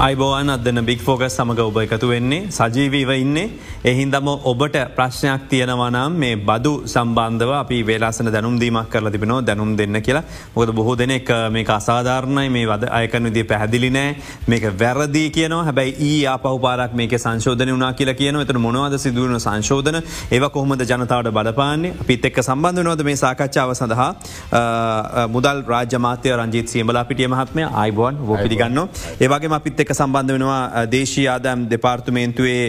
අයිබෝවන් අදන්න බික් ෆෝකස් සමඟ ඔබ එකතු වෙන්නේ. සජීවීව ඉන්නේ. එහින්දම ඔබට ප්‍රශ්නයක් තියෙනවනම් මේ බදු සම්බන්ධව අපි වේලාසන දැනුම්දීමක් කරල තිබෙන දැනුම් දෙන්න කියලා. මොකද බොහෝ දෙනෙක් මේ අසාධාරණයි. මේ වද අයකන විදි පැහැදිලි නෑ. මේක වැරදි කියන හැබයි ඒ අපහපාරක් මේක සංශෝධන වනා කියලා කියන එතන මොනවද සිදුවන සංශෝධන? ඒව කොහොමද ජනතාවට බලපාන්නේ? අපිත් එක්ක සම්බන්ධ නොද මේ සාකච්ඡාව සඳහා? මුදල් රාජමාතය රංජිත් සියමලා පිටිය මහත්මය අයිබෝන් ෝ පිළිගන්න. ඒවගේ අපිත් එක් සම්බන්ධ වෙනවා දේශී ආදම් දෙපාර්තුමේන්තුවේ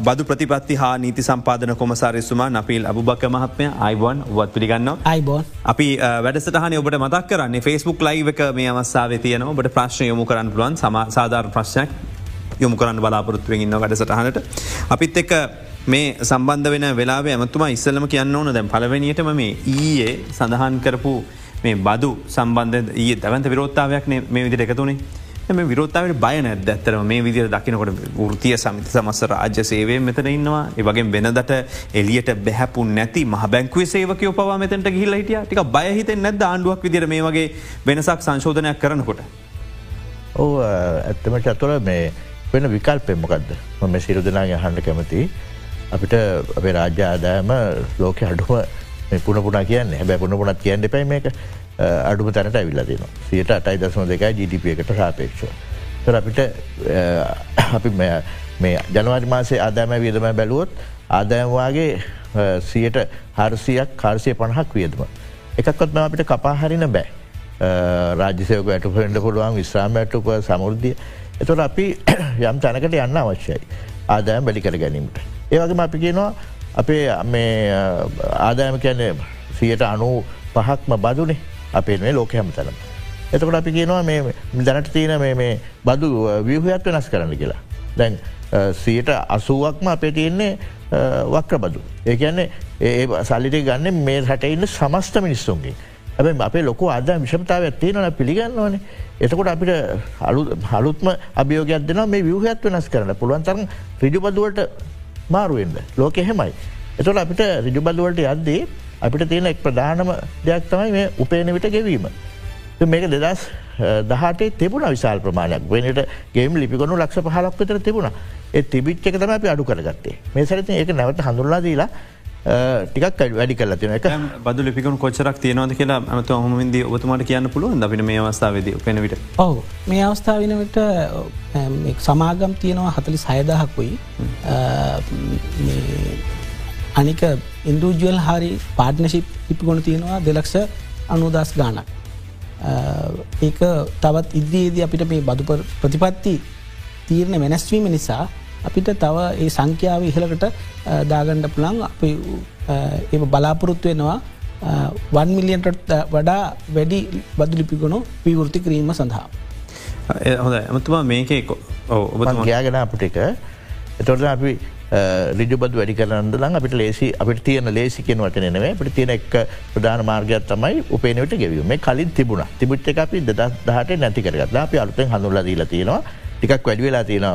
බදු ප්‍රතිපත්ති හා නීති සම්පාදන කොමසාරෙසුමා නපිල් අබුබක්ක මහත්මය අයිබෝන් වත් පිළිගන්න අයිබෝන්. අපි වැඩසටහන ඔබට මතක් කරන්නේ ෆස්බුක් ලයිව එක මේ අවස්සාාව තියන ඔබට ප්‍රශ්න යොමු කරන්න පුළුවන්. සම සාධාර ප්‍රශ්නයක් යොමු කරන්න බලාපොරත්තුවෙන් ඉන්න වැඩසටහනට. අපිත් එක්ක මේ සම්බන්ධ වෙන වෙලා ඇමතුමා ඉස්සලම කියන්න ඕන. දැම් පලවෙනියටම මේ ඊයේ සඳහන් කරපු මේ බදු සම්බන්ධ ඒ දැවන්ත විරෝත්තාවයක් මේ විදිට එකතුනේ එම විරෝත්තාවට බය නැද ඇත්තරම මේ විදිර දකිනකොට ෘතිය සමිති සමස්ස රාජ්‍ය සේවය මෙතන ඉන්නවා. ඒවගේ වෙනදට එලියට බැහැපු නැති මහ බැංකුව සේවකයෝ පවා මෙතට ගිහිල හිටිය. ටික බයහිත නැද ආණ්ඩුවක් විදිර මේ වගේ වෙනසක් සංශෝධනයක් කරනකොට. ඕ ඇත්තමට අතුර මේ වෙන විකල් පෙම්මකක්ද මම සිරුදනාගේ හන්ඩ කැමති. අපිට අපේ රාජ්‍ය ආදායම ලෝක අඩුම පුන පුනා කියන්න. හැබැ පුන පුනත් කියන්න දෙපයි මේක. අඩුම තැනට ඇවිල්ලා දෙන සියට අටයි දසම දෙකයි ජිඩිප එකට සාපේක්ෂ. තර අපිට අපි මේ ජනවාරි මාසේ ආදාම වියදම බැලුවොත් ආදායම්වාගේ සියට හරසියක් කාර්සය පණහක් වියදම. එකක්කොත් ම අපිට කපාහරින බෑ. රාජ්‍යසයක ඇට පෙන්ඩ පුළුවන් විශ්‍රාම ඇටුක සමුෘද්ධිය. එතොට අපි යම් තැනකට යන්න අවශ්‍යයි. ආදායම් බැලි කර ගැනීමට. ඒවගේම අපි කියනවා අපේ ආදායම කියන්නේ සියට අනු පහක්ම බදුනේ අපේ මේ ලෝක හැම තැනම. එතකොට අපි කියනවා මේ දැනට තියෙන මේ බදු වියහයක් වෙනස් කරන්න කියලා. දැන් සියට අසුවක්ම අපේ තියෙන්නේ වක්‍ර බදු. ඒකන්නේ ඒ සල්ලිට ගන්න මේ රට ඉන්න සමස්ත මිනිස්සුන්ගේ. ඇැ අපේ ලොක අද විෂමතාව ඇත්තියෙනන පිළිගන්නවන. එතකොට අපිට හලුත්ම අභියෝගයක් දෙන මේ වියහත් වෙනස් කරන්න පුළුවන්තරම් රිජුබදුවට මාරුවෙන්ද ලෝක එහෙමයි. එතොට අපිට රිජුබදුවට යද්දී අපිට තියෙන එක් ප්‍රධානම දෙයක් තමයි මේ උපේන විට ගෙවීම. මේක දෙදස් දහටේ තිබුණ විශාල් ප්‍රමාණයක්. වෙනට ගේම ලිපිගොනු ලක්ෂ පහලක් විතර තිබුණ. ඒ තිබිච්චක තම අපි අඩු කරගත්තේ. මේ සරති ඒක නැවත හඳුරලා දීලා ටිකක් වැඩි කල තින එක බදු ලිපිකුණු කොච්චරක් තියනවද කියලා ඇමත හොමද ඔබතුමට කියන්න පුළුවන් අපිට මේ අවස්ථාවද පෙනවිට ඔව. මේ අවස්ථාවනට සමාගම් තියෙනවා හතලි සයදහකුයි අනික ඉන්දුජුවල් හරි පාර්ට්නශිප් ඉපිගොන තියෙනවා දෙලක්ෂ අනුදස් ගානක්. ඒක තවත් ඉද්දේද අපිට මේ බදු ප්‍රතිපත්ති තීරණ වෙනස්වීම නිසා අපිට තව ඒ සංඛ්‍යාව ඉහලකට දාගණ්ඩ පුළන් අප ඒ බලාපොරොත්තු වෙනවා වන් මිලියන්ට වඩා වැඩි බදු ලිපිගුණු පිවෘති කිරීම සඳහා. හොඳ ඇමතුමා මේක ඔබ ගයාගෙන අපට එක එතොට අපි රිජබද වැඩි කරන්න ලං අපිට ලේසි අපිට තියන ලේසි කියෙන වටනවේ පට තියෙන එක් ප්‍රධාන මාර්ගයක් තමයි උපේනවට ගෙවීම කලින් තිබුණ. තිබුච්ච අපි දහට නැති කරගත් අපි අලුතෙන් හඳුල්ල දීලා තියෙනවා. ටිකක් වැඩිවෙලා තියෙන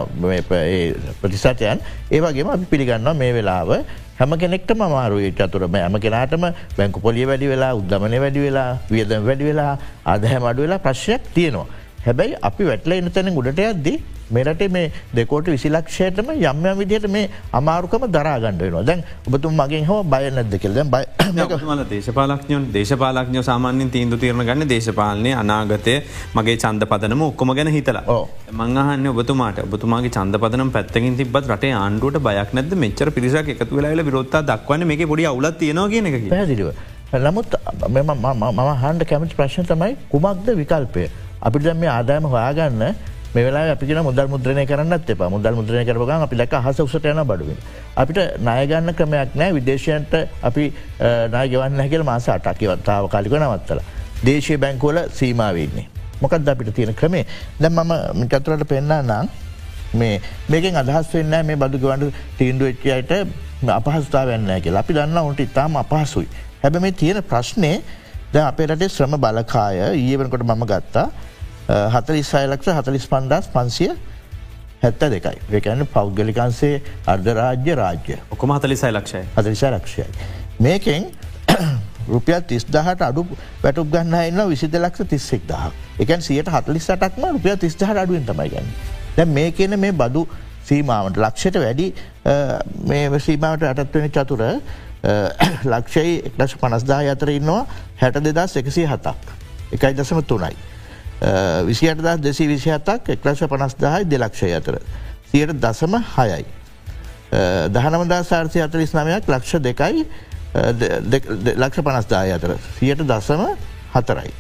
ප්‍රතිසාතයන්. ඒවගේම අපි පිළිගන්න මේ වෙලාව හැම කෙනෙක්ට මාරුවේ චතුරම ඇම කෙනටම බැංකු පොලිය වැඩි වෙලා උද්දමනය වැඩි වෙලා වියදම් වැඩි වෙලා අදහැම අඩු වෙලා ප්‍රශ්යක් තියෙනවා. හැබැයි අපි වැටල එන්න තැන ගුඩට ඇද්දී මෙරට මේ දෙකෝට විසිලක්ෂයටම යම්ය විදියට මේ අමාරුකම දරාගණඩ වෙනවා. දැන් ඔබතුම් මගේ හෝ බය නැද කෙල් බ දේශපාලක්ඥයන් දේශපාලක්ඥ සාමාන්‍යෙන් තීන්දු තීරණ ගන්න දේශපාලනය අනාගතය මගේ චන්ද පදනම ඔක්කොම ගැන හිතලා. මංහන්න ඔබතුමාට. ඔබතුමාගේ චන්ද පදනම් පැත්තකින් තිබත් රට ආණ්ඩුවට බයක් නැද මෙච්චර පිරිසක් එකතු වෙලාල විරොත්තා දක්වන්න මේ පොඩි අවුලත් තියෙනවා කියන එක පැදිලිව. නමුත් මම හන්ඩ කැමති ප්‍රශ්න තමයි කුමක්ද විකල්පය. අපිට මේ ආදායම හොයාගන්න මෙලා අපි මුදල් මුද්‍රණය කරන්නත් එප මුදල් මුද්‍රණය කරපගන් අපි ලක හස උසට යන බඩුවෙන්. අපිට නායගන්න ක්‍රමයක් නෑ විදේශයන්ට අපි නායගවන්න හැකල් මාස අටකිවත්තාව කාලික නවත්තල. දේශය බැංකෝල සීමාවන්නේ. මොකක්ද අපිට තියෙන ක්‍රමේ දැ මම මිකතුරට පෙන්න්න නම් මේ මේකෙන් අදහස් වෙන්න මේ බදුගවන්ඩ තීන්දුව එච්චයට අපහස්ථා වෙන්න කියලා අපි දන්න ඔන්ට ඉතාම අපහසුයි. හැබ මේ තියෙන ප්‍රශ්නය ද අපේ රටේ ශ්‍රම බලකාය ඊවනකොට මම ගත්තා හතලිස්සය ලක්ෂ හතලිස් පන්දස් පන්සිය හැත්ත දෙකයි ඒකැන පෞද්ගලිකන්සේ අර්ධරාජ්‍ය රාජ්‍ය ඔකොම හතලිසයි ලක්ෂය හතලිසය ලක්ෂයයි. මේකෙන් රුපියල් තිස් දහට අඩු වැටුක් ගන්න එන්න විසිද ලක්ෂ තිස්සෙක් දහ එකන් සියට හතලිස්සටක්ම රුපිය තිස්දහට අඩුවෙන් තමයි ගන්න. දැ මේ කියන මේ බදු සීමාවට ලක්ෂයට වැඩි මේ සීමාවට අටත්වෙන චතුර ලක්ෂයි එක්ලශ පනස්දා අතර ඉන්නවා හැට දෙදස් එකසි හතක් එකයි දසම තුනයි. විසියට දස් දෙසි විසි හතක් එක්ලශ පනස්දාහයි දෙලක්ෂය අතර. සියට දසම හයයි. දහනමදා සාර්සය අතරිස් නමයක් ලක්ෂ දෙකයි ලක්ෂ පනස්දාය අතර සියට දසම හතරයි.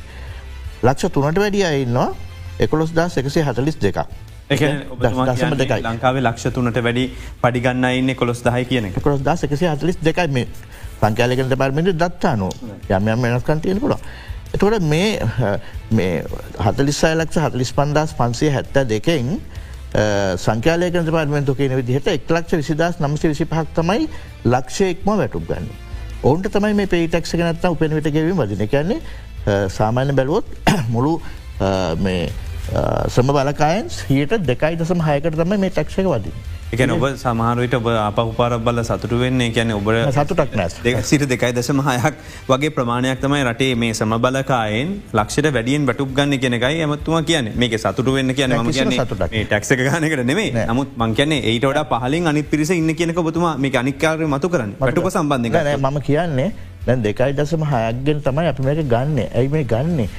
ලක්ෂ තුනට වැඩිය ඉන්නවා එකොළොස් දස් එකසේ හතලිස් දෙකක්. දසම දෙකයි ලංකාවේ ලක්ෂ තුනට වැඩි පඩිගන්න ඉන්න කොළොස් දහයි කියන කොස් දස් එකසේ හතලිස් දෙකයි මේ සංකාලකට පරමිට දත්තානු යම යම් වෙනස්කන් තියෙන පුළ. එතොට මේ හතලිස්සය ලක්ෂ හතලිස් පන්දස් පන්සේ හැත්ත දෙකෙන් සංකාලයක පාර්මෙන්තු කියන විදිහට එක්ලක්ෂ විසිදස් නම්සි විසි පහක් තමයි ලක්ෂයෙක්ම වැටුක් ගන්න. ඔවුන්ට තමයි මේ පේටක්ෂ නත්ත උපෙනවිට ගෙවීම වදින කියන්නේ සාමාන්‍ය බැලුවොත් මුළු සම බලකායන් හියට දෙකයි දසම හයකට තම මේ ටක්ෂක වදී. එකන ඔබ සමහරවිට ඔබ අපහුපාර බල සතුට වෙන්නේ. කියන ඔබ සතුටක් නැස් සිට දෙකයි දශම හයක් වගේ ප්‍රමාණයක් තමයි රටේ මේ සම බලකායෙන් ලක්ෂට වැඩියෙන් වැටුක් ගන්න කෙනකයි ඇමත්තුවා කියන මේක සතුට වෙන්න කියන ම කියන ටක්ක ගනකට නෙේ. නමුත් මං කියන්නේ ඒට වඩ පහලින් අනි පිරිස ඉන්න කියනක බතුමා මේ අනිකාරය මතු කරන්න. වැටුක සම්බන්ධ මම කියන්නේ දැන් දෙකයි දසම හයක්ගෙන් තමයි අපි මේක ගන්න. ඇයි මේ ගන්නේ?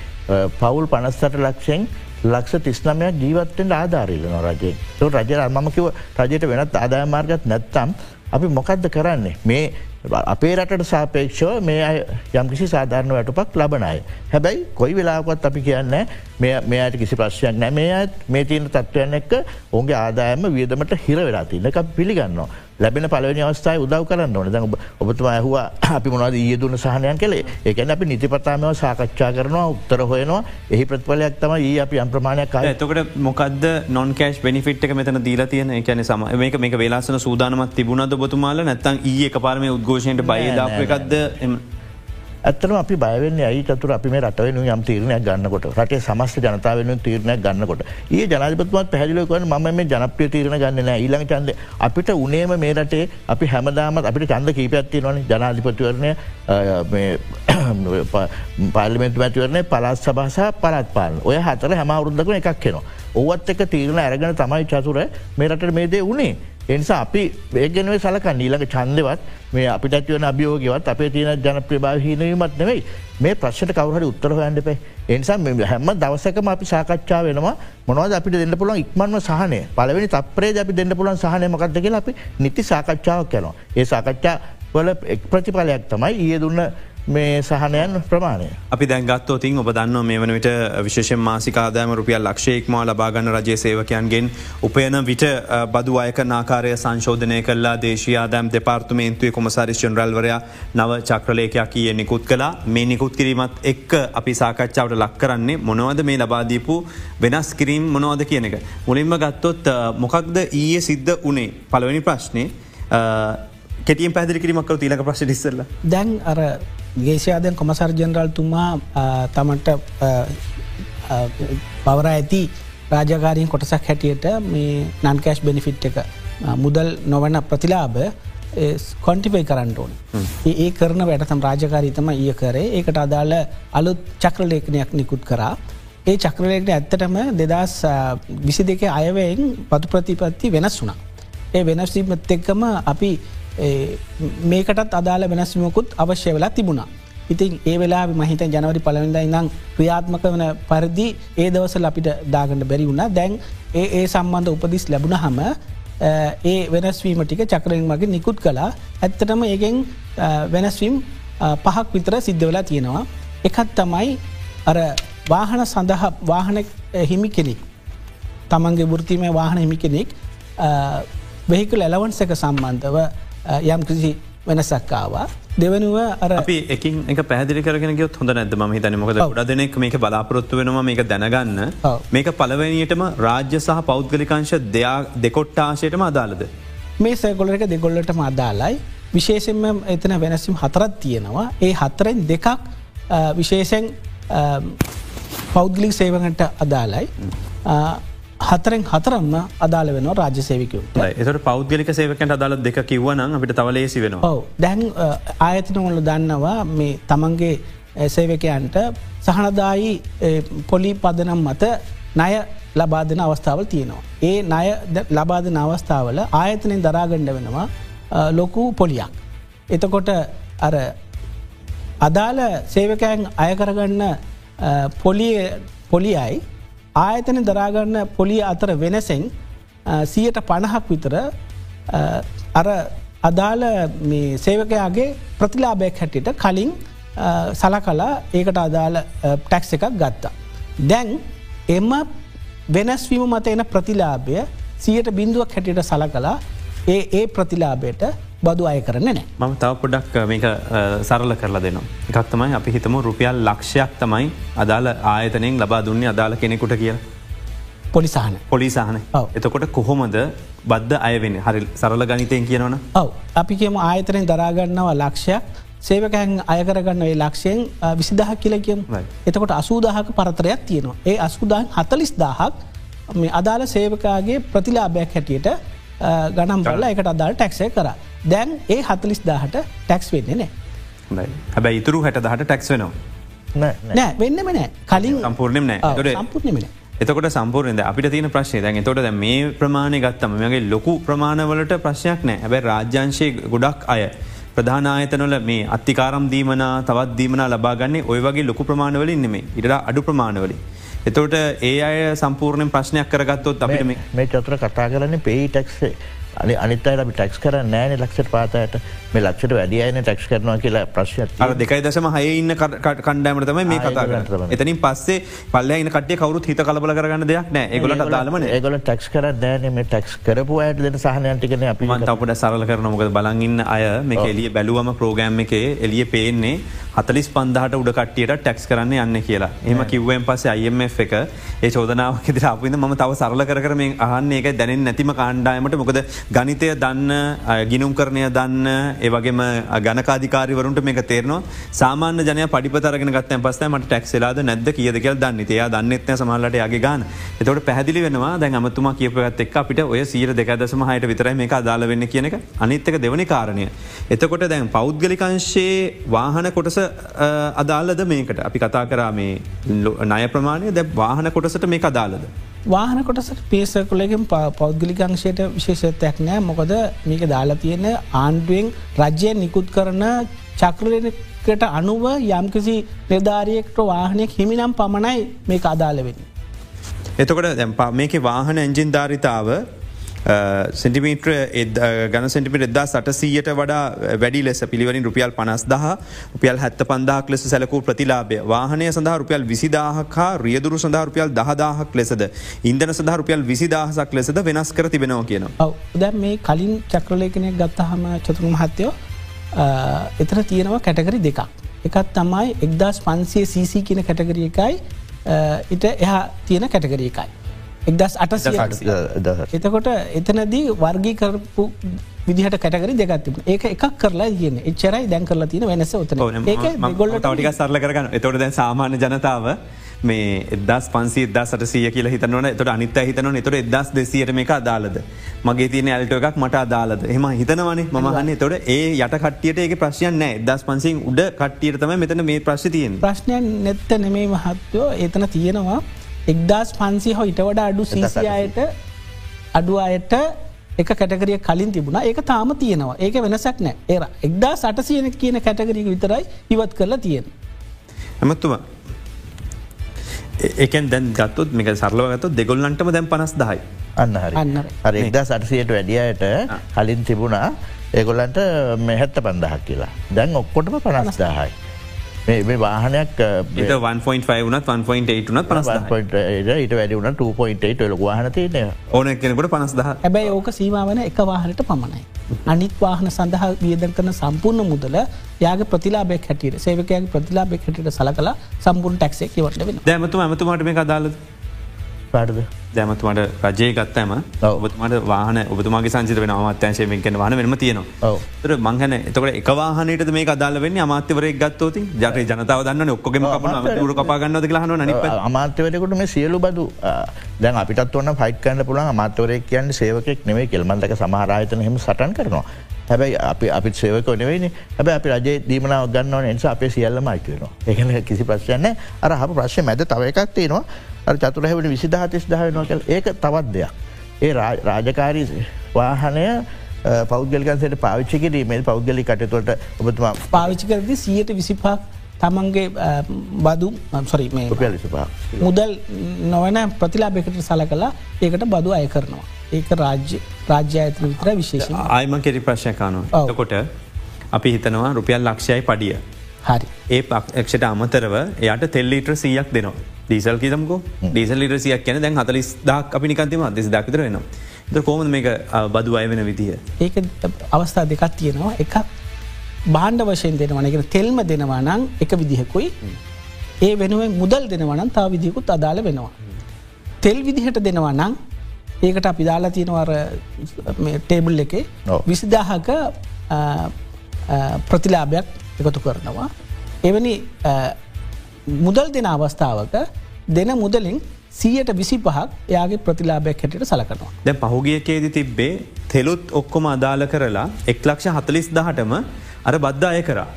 පවුල් පනස්සට ලක්ෂයෙන් ලක්ෂ තිස්නමයක් ජීවත්තෙන් ආධාරීලන රජය තු රජ අමම කිව රජයට වෙනත් ආදාය මාර්ගත් නැත්තම් අපි මොකක්ද කරන්නේ මේ අපේ රටට සාපේක්ෂව මේ යම්කිසි සාධාරණ වැටුපක් ලබනයි. හැබැයි කොයි වෙලාකොත් අපි කියන්න මේ අයට කිසි ප්‍රශ්යක් නෑ මේ අත් මේ තියන තත්ත්වයන එක්ක ඔන්ගේ ආදායම වියදමට හිර වෙලා තින්න එක පිළිගන්නවා. ලැබෙන පලවනි අවස්ථායි උදව් කරන්න ඕන. දැ ඔබතුම ඇහවා අපි මොනද ඊයදුන සහනයන් කළේ ඒකැන අපි නිතිපතාමව සාකච්ඡා කරනවා උත්තර හොයනවා. එහි ප්‍රත්පලයක් තම ඒ අපි අම්ප්‍රමාණයක් එතකට මොකද නොන් කෑශ් බෙනිෆිට් එක මෙතන දීල තියෙන එකැන සම මේක මේක වෙලාසන සූදානමත් තිබුණද බතුමාල නැත්තන් ඒ පාරම උද්ඝෝෂණයට බයදාප එකක්ද එම ඇත්තන අපි බයවෙන්න ඇයි චතුර අපි මේ රටවෙන යම් තීරණයක් ගන්නකොට රටේ සමස්ත ජනතාවෙන තීරණයක් ගන්නකොට. ඒ ජනපත්මත් පැහදිලකවන ම මේ ජනප්‍රිය තීරණ ගන්න ඊළඟ චන්ද අපිට උනේම මේ රටේ අපි හැමදාමත් අපිට චන්ද කීපයක්ත්ති නොන ජනාධිපතිවරණය පාලිමෙන්තු මැතිවරණය පලත් සභසා පලත් පාලන. ඔය හතර හැම අවරුද්ධකන එකක් කෙනවා. ඔවත් එක තීරණ ඇරගෙන තමයි චතුර මේ රට මේදේ වනේ. එනිසා අපි ඒගෙනුවේ සලකන්න. ඊළඟ චන්දවත් මේ අපිට ඇතිවන අභියෝගවත් අපේ තියෙන ජන ප්‍රභාව හීනවීමත් නෙවෙයි. මේ ප්‍රශ්ට කවරහට උත්තර හොයන්ඩපේ එනිසා හැම දවසකම අපි සාකච්ඡා වෙනවා. මොනවද අපිට දෙන්න පුළුවන් ඉක්මන්ම සහනය? පලවෙනි තප්‍රේ අපි දෙන්න පුලන් සහනය මකක්ද කියලා අපි නිති සාකච්ඡාවක් යනවා ඒ සාකච්ඡා වල එක් ප්‍රතිඵලයක් තමයි ඒ දුන්න මේ සහනයන් ප්‍රමාණය. අපි දැන්ගත්තෝ තින් ඔබ දන්න මේ වන විට විශේෂ මාසිකාදෑම රුපියල් ලක්ෂයෙක්මා ලබාගන්න රජය සේවකයන්ගෙන් උපයන විට බදු අයක නාකාරය සංශෝධනය කල්ලා දේශයාදෑම් දෙපාර්තුමේන්තුවේ කොමසාරිස් ජනරල්වරයා නව චක්‍රලේකයක් කිය නිකුත් කලා මේ නිකුත් කිරීමත් එක් අපි සාකච්ඡාවට ලක් කරන්නේ මොනවද මේ ලබාදීපු වෙනස් කිරීම් මොනවද කියන එක. මුලින්ම ගත්තොත් මොකක්ද ඊයේ සිද්ධ උනේ පළවෙනි ප්‍රශ්නය කෙටිය පැදිලි කිරීමක්කර තිීලක ප්‍රශ් ිස්සල්ල දැන් අර ගේෂයාදයන් කොමසර් ජනරල් තුමා තමන්ට පවර ඇති රාජකාරීන් කොටසක් හැටියට මේ නන්කෑශ් බෙනිෆිට් එක මුදල් නොවන ප්‍රතිලාබ කොන්ටිපයි කරන්න ඕන. ඒ කරන වැටතම් රාජකාරීතම ඒ කරේ. ඒකට අදාළ අලුත් චක්‍රලේඛනයක් නිකුත් කරා. ඒ චක්‍රලේකට ඇත්තටම දෙදස් විසි දෙක අයවයෙන් පතු ප්‍රතිපත්ති වෙනස් වුනා. ඒ වෙනස්වීමත් එක්කම අපි මේකටත් අදාළ වෙනස්වමකුත් අවශ්‍ය වෙලා තිබුණා. ඉතින් ඒ වෙලා මහිත ජනවරි පලවිඳ ඉඳං ක්‍රියාත්මක වන පරිදි ඒ දවසල් අපිට දාගට බැරි වුණ දැන් ඒ ඒ සම්බන්ධ උපදිස් ලැබුණ හම ඒ වෙනස්වීම ටික චක්‍රයෙන් මගේ නිකුත් කලා ඇත්තටම ඒකෙන් වෙනස්වීම් පහක් විතර සිද්ධ වෙලා තියෙනවා. එකත් තමයි අර වාහන සඳහ වාහන හිමි කෙනෙක්. තමන්ගේ වෘතිමය වාහන හිමි කෙනෙක් වෙහිකල් එලවන්සක සම්බන්ධව යම් කිසි වෙනසක්කාවා. දෙවනුව අර අපි එකින් එක පැදිලි කරගෙන ගොත් හොඳ නැද ම හිතන මොකද ොඩ දෙනෙක් මේක බලාපොරොත්තු වෙනවා මේක දැනගන්න. මේක පලවැනියටම රාජ්‍ය සහ පෞද්ගලිකංශ දෙයා දෙකොට්ටාශයටම අදාලද. මේ සෑගොලක දෙගොල්ලටම අදාලයි විශේෂෙන්ම එතන වෙනස්සිම් හතරත් තියෙනවා. ඒ හතරෙන් දෙකක් විශේෂෙන් පෞද්ගලික් සේවකට අදාලයි හතරෙන් හතරම්ම අදාළ වෙන රාජ්‍ය සේවිකව එතට පෞද්ගලික සේවකට අදාල දෙක කිව්වන අපිට තවලේසි වෙන ඔව දැන් ආයතනවල දන්නවා මේ තමන්ගේ සේවකයන්ට සහනදායි පොලි පදනම් මත නය ලබා දෙන අවස්ථාවල් තියෙනවා. ඒ ණය ද- ලබා දෙන අවස්ථාවල ආයතනෙන් දරාගණ්ඩ වෙනවා ලොකු පොලියක්. එතකොට අර අදාළ සේවකයන් අයකරගන්න පොලියයි ආයතන දරාගන්න පොලිය අතර වෙනසෙන් සියට පණහක් විතර අ, අර අදාළ මේ සේවකයාගේ ප්‍රතිලාබයක් හැටියට කලින් අ, සලකලා ඒකට අදාළ ටැක්ස් එකක් ගත්තා. දැන් එම වෙනස්වීම මත එන ප්‍රතිලාභය සියට බින්දුවක් හැටියට සලකලා ඒ ඒ ප්‍රතිලාබයට බදු අය කරන්න නෑ. මම තව පොඩක් මේක සරල කරලා දෙනවා. එකක් තමයි අපි හිතම රුපියල් ලක්ෂයක් තමයි අදාළ ආයතනයෙන් ලබා දුන්නේ අදාළ කෙනෙකුට කිය පොලිසාහන. පොලිසාහන. එතකොට කොහොමද බද්ධ අයවෙන හරි සරල ගනිතයෙන් කියනවන ඔව අපි කියම ආයතනයෙන් දරාගන්නවා ලක්ෂයක් සේවකැන් අයකරගන්න ඒ ලක්ෂයෙන් විසිදහ කියල කියම් Right. එතකොට අසූදාහක පරතරයක් තියෙනවා ඒ අස්කුදාන් හතලිස් දාහක් මේ අදාළ සේවකාගේ ප්‍රතිලාභයක් හැටියට ගනම් බල්ල එකට අදාල් ටැක්සය කර දැන් ඒ හතලිස් දාහට ටැක්ස් වෙන්නේ නෑ. හැබැයි ඉතුරු හැට දහට ටැක්ස් වෙනවා. නෑ නෑ. නෑ වෙන්නම නෑ. කලින් සම්පූර්ණයෙන් නෑ. එතකොට- සම්පූර්ණමන එතකොට සම්පූර්ණද අපිට තියෙන ප්‍රශ්නය දැන් තොට දැ මේ ප්‍රමාණය ගත්තම මගේ ලොකු ප්‍රමාණවලට ප්‍රශ්නයක් නෑ. හැබැ රාජ්‍යංශය ගොඩක් අය ප්‍රධානායතනොල මේ අත්තිකාරම් දීමනා තවත් දීමනා ලබාගන්නේ ඔය වගේ ලොකු ප්‍රමාණවලින් නෙමේ ඉට අඩු ප්‍රමාණවලින්. එතවට ඒ අය සම්පූර්ණයෙන් ප්‍රශ්නයක් කරගත්තොත් අපිට මේ මේ චතුර කතා කරන්නේ පෙයි ටක්සේ අනි අනිතයි අපි ටක්ස් කර නෑන ලක්ෂට පාතයට මේ ලක්ෂට වැඩියන ටක්ස් කරනවා කියලා ප්‍රශ්ය අර දෙකයි දශම හය ඉන්න කණ්ඩෑමට තමයි මේ කතා ඒගොල්ලන්ට කර තමයි. එතනින් පස්සේ පල්ලයින කට කවරු හිත කලබල කරගන්න දෙයක් නෑ ඒගොලට දාලමන ඒගොල ටක්ස් කර නෑන මේ ටක්ස් කරපු අයට දෙන සහනයන්ටිකන අපි මන්තපට සරල කරන මොකද බලගන්න අය මේ එලිය බැලුවම ප්‍රෝගෑම් එකේ එලිය පේන්නේ හතලිස් පන්දහට උඩකටියට ටැක්ස් කරන්න යන්න කියලා. එම කිව්වෙන් පස්සේ IMF එක ඒ චෝදනාව ෙද අපිද ම තව සරල කර මේ අහන්න. එක දැනෙන් නැතිම කාණ්ඩායමට. මොකද ගනිතය දන්න අ, ගිනුම් කරණය දන්න ඒවගේම ගනකාධිකාරිවරුන්ට මේක තේරනවා. සාමාන්‍ය ජනය පඩිපතරගෙන ගත්තයන් පස්ස මට ටැක්සලාද නැද කියද කියල් දන්න එයා දන්නෙත්න සමහලට යගේ ගාන. එතවට පැදිලි වෙනවා දැන් අමතුමා කියපගත් එක් අපිට ඔය සීර දෙකදසම හයට විතරයි මේ අදාල වෙන්න කියන එක. අනිත්තක දෙවනි කාරණය. එතකොට දැන් පෞද්ගලිකංශයේ වාහන කොටස අ, අදාලද මේකට? අපි කතා කරා මේ ලො- ණය ප්‍රමාණය. දැ වාහන කොටසට මේ අදාලද. වාහන කොටසට පේසකුලගෙන් පෞද්ගලිකංශයට විශේෂත්වයක් නෑ මොකද මේක දාලා තියෙන ආණ්ඩුවෙන් රජ්‍යය නිකුත් කරන චක්‍රලකට අනුව යම්කිසි නිධාරියෙක්ට වාහනයක් හිමිනම් පමණයි මේ අදාලවෙන්න. එතකොට දැම් ප- මේක වාහන ඇංජින් ධාරිතාව සෙන්ටිමීට්‍ර ගන සෙන්ටිමිට එදා සටසීයට වඩා uh, වැඩි ලෙස පිළිවරින් රුපියල් පනස් දහ රුපියල් හැත්ත පන්දාක් ලෙස සැලකූ ප්‍රතිලාබය වාහනය සඳහා රුපියල් විසිදාහක් හා රියදුරු සඳහා රුපියල් දහදාහක් ලෙසද ඉන්දන සඳහා රුපියල් විසිදාහසක් ලෙසද වෙනස් කර තිබෙනවා කියන. ඔව දැ මේ කලින් චක්‍රලේකනයක් ගත්තහම චතුරු මහත්තයෝ uh, එතන තියෙනවා කැටගරි දෙකක්. එකත් තමයි එක්දස් පන්සිය සීසි කියන කැටගරිය එකයි uh, ඉට එහා තියෙන කැටගරිය එකයි. එක්දස් අටසිය එතකොට එතනදී වර්ගී කරපු විදිහට කැටගරි දෙගත්තිම ඒක එකක් කරලා කියන එච්චරයි දැන් කරලා තින වෙනස ඔතන ඒක ගොල්ලට තවටික සරල කරගන්න. එතොට දැන් සාමාන්‍ය ජනතාව මේ එදස් පන්සි දා සටසිය කියල හිතනවන එතොට අනිත හිතන එතොට එදස් දෙසියට මේක අදාලද මගේ තියන ඇල්ට එකක් මට අදාලද එම හිතනවනේ. මහන්න තොට ඒ යට කටියට ඒ ප්‍රශ්යන් නෑ. දස් පන්සින් උඩ කට්ටියට තම මෙතන මේ ප්‍රශ් තියෙන් ප්‍රශ්නයක් නැත්ත නෙමේ මහත්තයෝ. එතන තියෙනවා එක්දස් පන්සි හෝ ඉට වඩ අඩු සීසියට අඩු අයට එක කැටකරිය කලින් තිබුණ. ඒක තාම තියෙනවා. ඒක වෙනසක් නෑ. ඒර එක්දා සටසියන කියන කැටගරික විතරයි ඉවත් කරලා තියෙන. ඇමත්තුම එකෙන් දැන් ගත්තුත් මේක සරලවගත්තු දෙගොල්ලන්ටම දැන් පනස් දහයි අන්න හරි. හරි එක්දා සටසයට වැඩියට කලින් තිබුණා. ඒගොල්ලන්ට මෙහැත්ත පන්දහක් කියලා. දැන් ඔක්කොටම පනස් දාහයි මේ මේ වාහනයක් එත 1.5 වනත් 1.8 වනත් ඊට වැඩි වුණ 2.8 ලොක වාහන තියනය ඕන කෙනෙකුට පනස් දහ හැබැයි ඕක සීමාවන එක වාහනට පමණයි. අනිත් වාහන සඳහා වියදන් කරන සම්පූර්ණ මුදල යාග ප්‍රතිලාබෙක් හැටියට සේවකයාගේ ප්‍රතිලාබෙක් හැටියට සලකලා සම්පූර්ණ ටක්සේ වට වෙන දැමතු ඇමතුමාට මේ අදාලද පාටද දැමතුමට රජය ගත්තම. ඔබතුමට වාහන ඔබතුමාගේ සංචිත වෙන අමාත්‍යංශයෙන් කෙන වන වෙනම තියෙනවා. තර මංහන එතකට එකවාහනට මේ අදාල වෙන්න අමාත්‍යවරයක් ගත්තෝති ජට ජනතාව දන්න ඔක්කොම රු කපාගන්නද ලහන නිප අමාත්‍යවරකට මේ සියලු බදු දැන් අපිටත් ඔන්න පයිකන්න පුළන් අමාත්‍යවරය කියන්න සේවකෙක් නෙවේ කෙල්මන්දක සමහරායතන හෙම සටන් කරනවා. හැබැයි අපි අපි සේවක නෙවෙයි හැබ අපි රජේ දීමනාව ගන්නවන. නිසා අපේ සියල්ලම අයිකවෙනවා එකන කිසි ප්‍රශ්යන්න අර හ ප්‍රශ්ය මැද තව එකක් තියෙනවා අර චතුරහැවට විසිදහතිස් දහවෙනවා කල් ඒක තවත් දෙයක්. ඒ රාජකාරී වාහනය පෞද්ගලිකන්සට පාවිච්චි කිරීමේ පෞද්ගලි කටතුවට ඔබතුමා පාවිච්චි කරදි සියයට විසිපක් තමන්ගේ බදු සොරි මුදල් නොවන ප්‍රතිලාබෙකට සල කලා ඒකට බදු අය කරනවා. ඒක රාජ්‍ය රාජ්‍ය ඇතන විතර විශේෂ ආයම කෙරි ප්‍රශ්යකානු කොට අපි හිතනවා රුපියල් ලක්ෂයයි පඩිය. හරි. ඒ පක්ෂට අමතරව එයට තෙල්ලීට්‍ර සීයක් දෙනවා දීසල් කිතමකෝ දීසල් ලිට සියක් කියන දැන් හතලිස් දක් අපි නිකන්තිම දෙස් දක්තර වෙනවා. ද කෝමද මේක බදු අය වෙන විදිහ ඒක අවස්ථා දෙකක් තියෙනවා. එකක් බාණ්ඩ වශයෙන් දෙනවන එක තෙල්ම දෙනවා නං එක විදිහකුයි. ඒ වෙනුවෙන් මුදල් දෙනවනන් තා විදිකුත් අදාළ වෙනවා. තෙල් විදිහට දෙනවා නං ඒකට අපි දාලා තියෙනවර ටේබල් එකේ විසිදාහක ප්‍රතිලාභයක් එකතු කරනවා. එවැනි මුදල් දෙන අවස්ථාවක දෙන මුදලින් සීයට විසි පහක් එයාගේ ප්‍රතිලාභයක් හැටට සලකනවා. දැ පහුගියකේදි තිබ්බේ තෙලුත් ඔක්කොම අදාළ කරලා එක්ලක්ෂ හතලිස් දහටම අර බද්ධ අය කරා.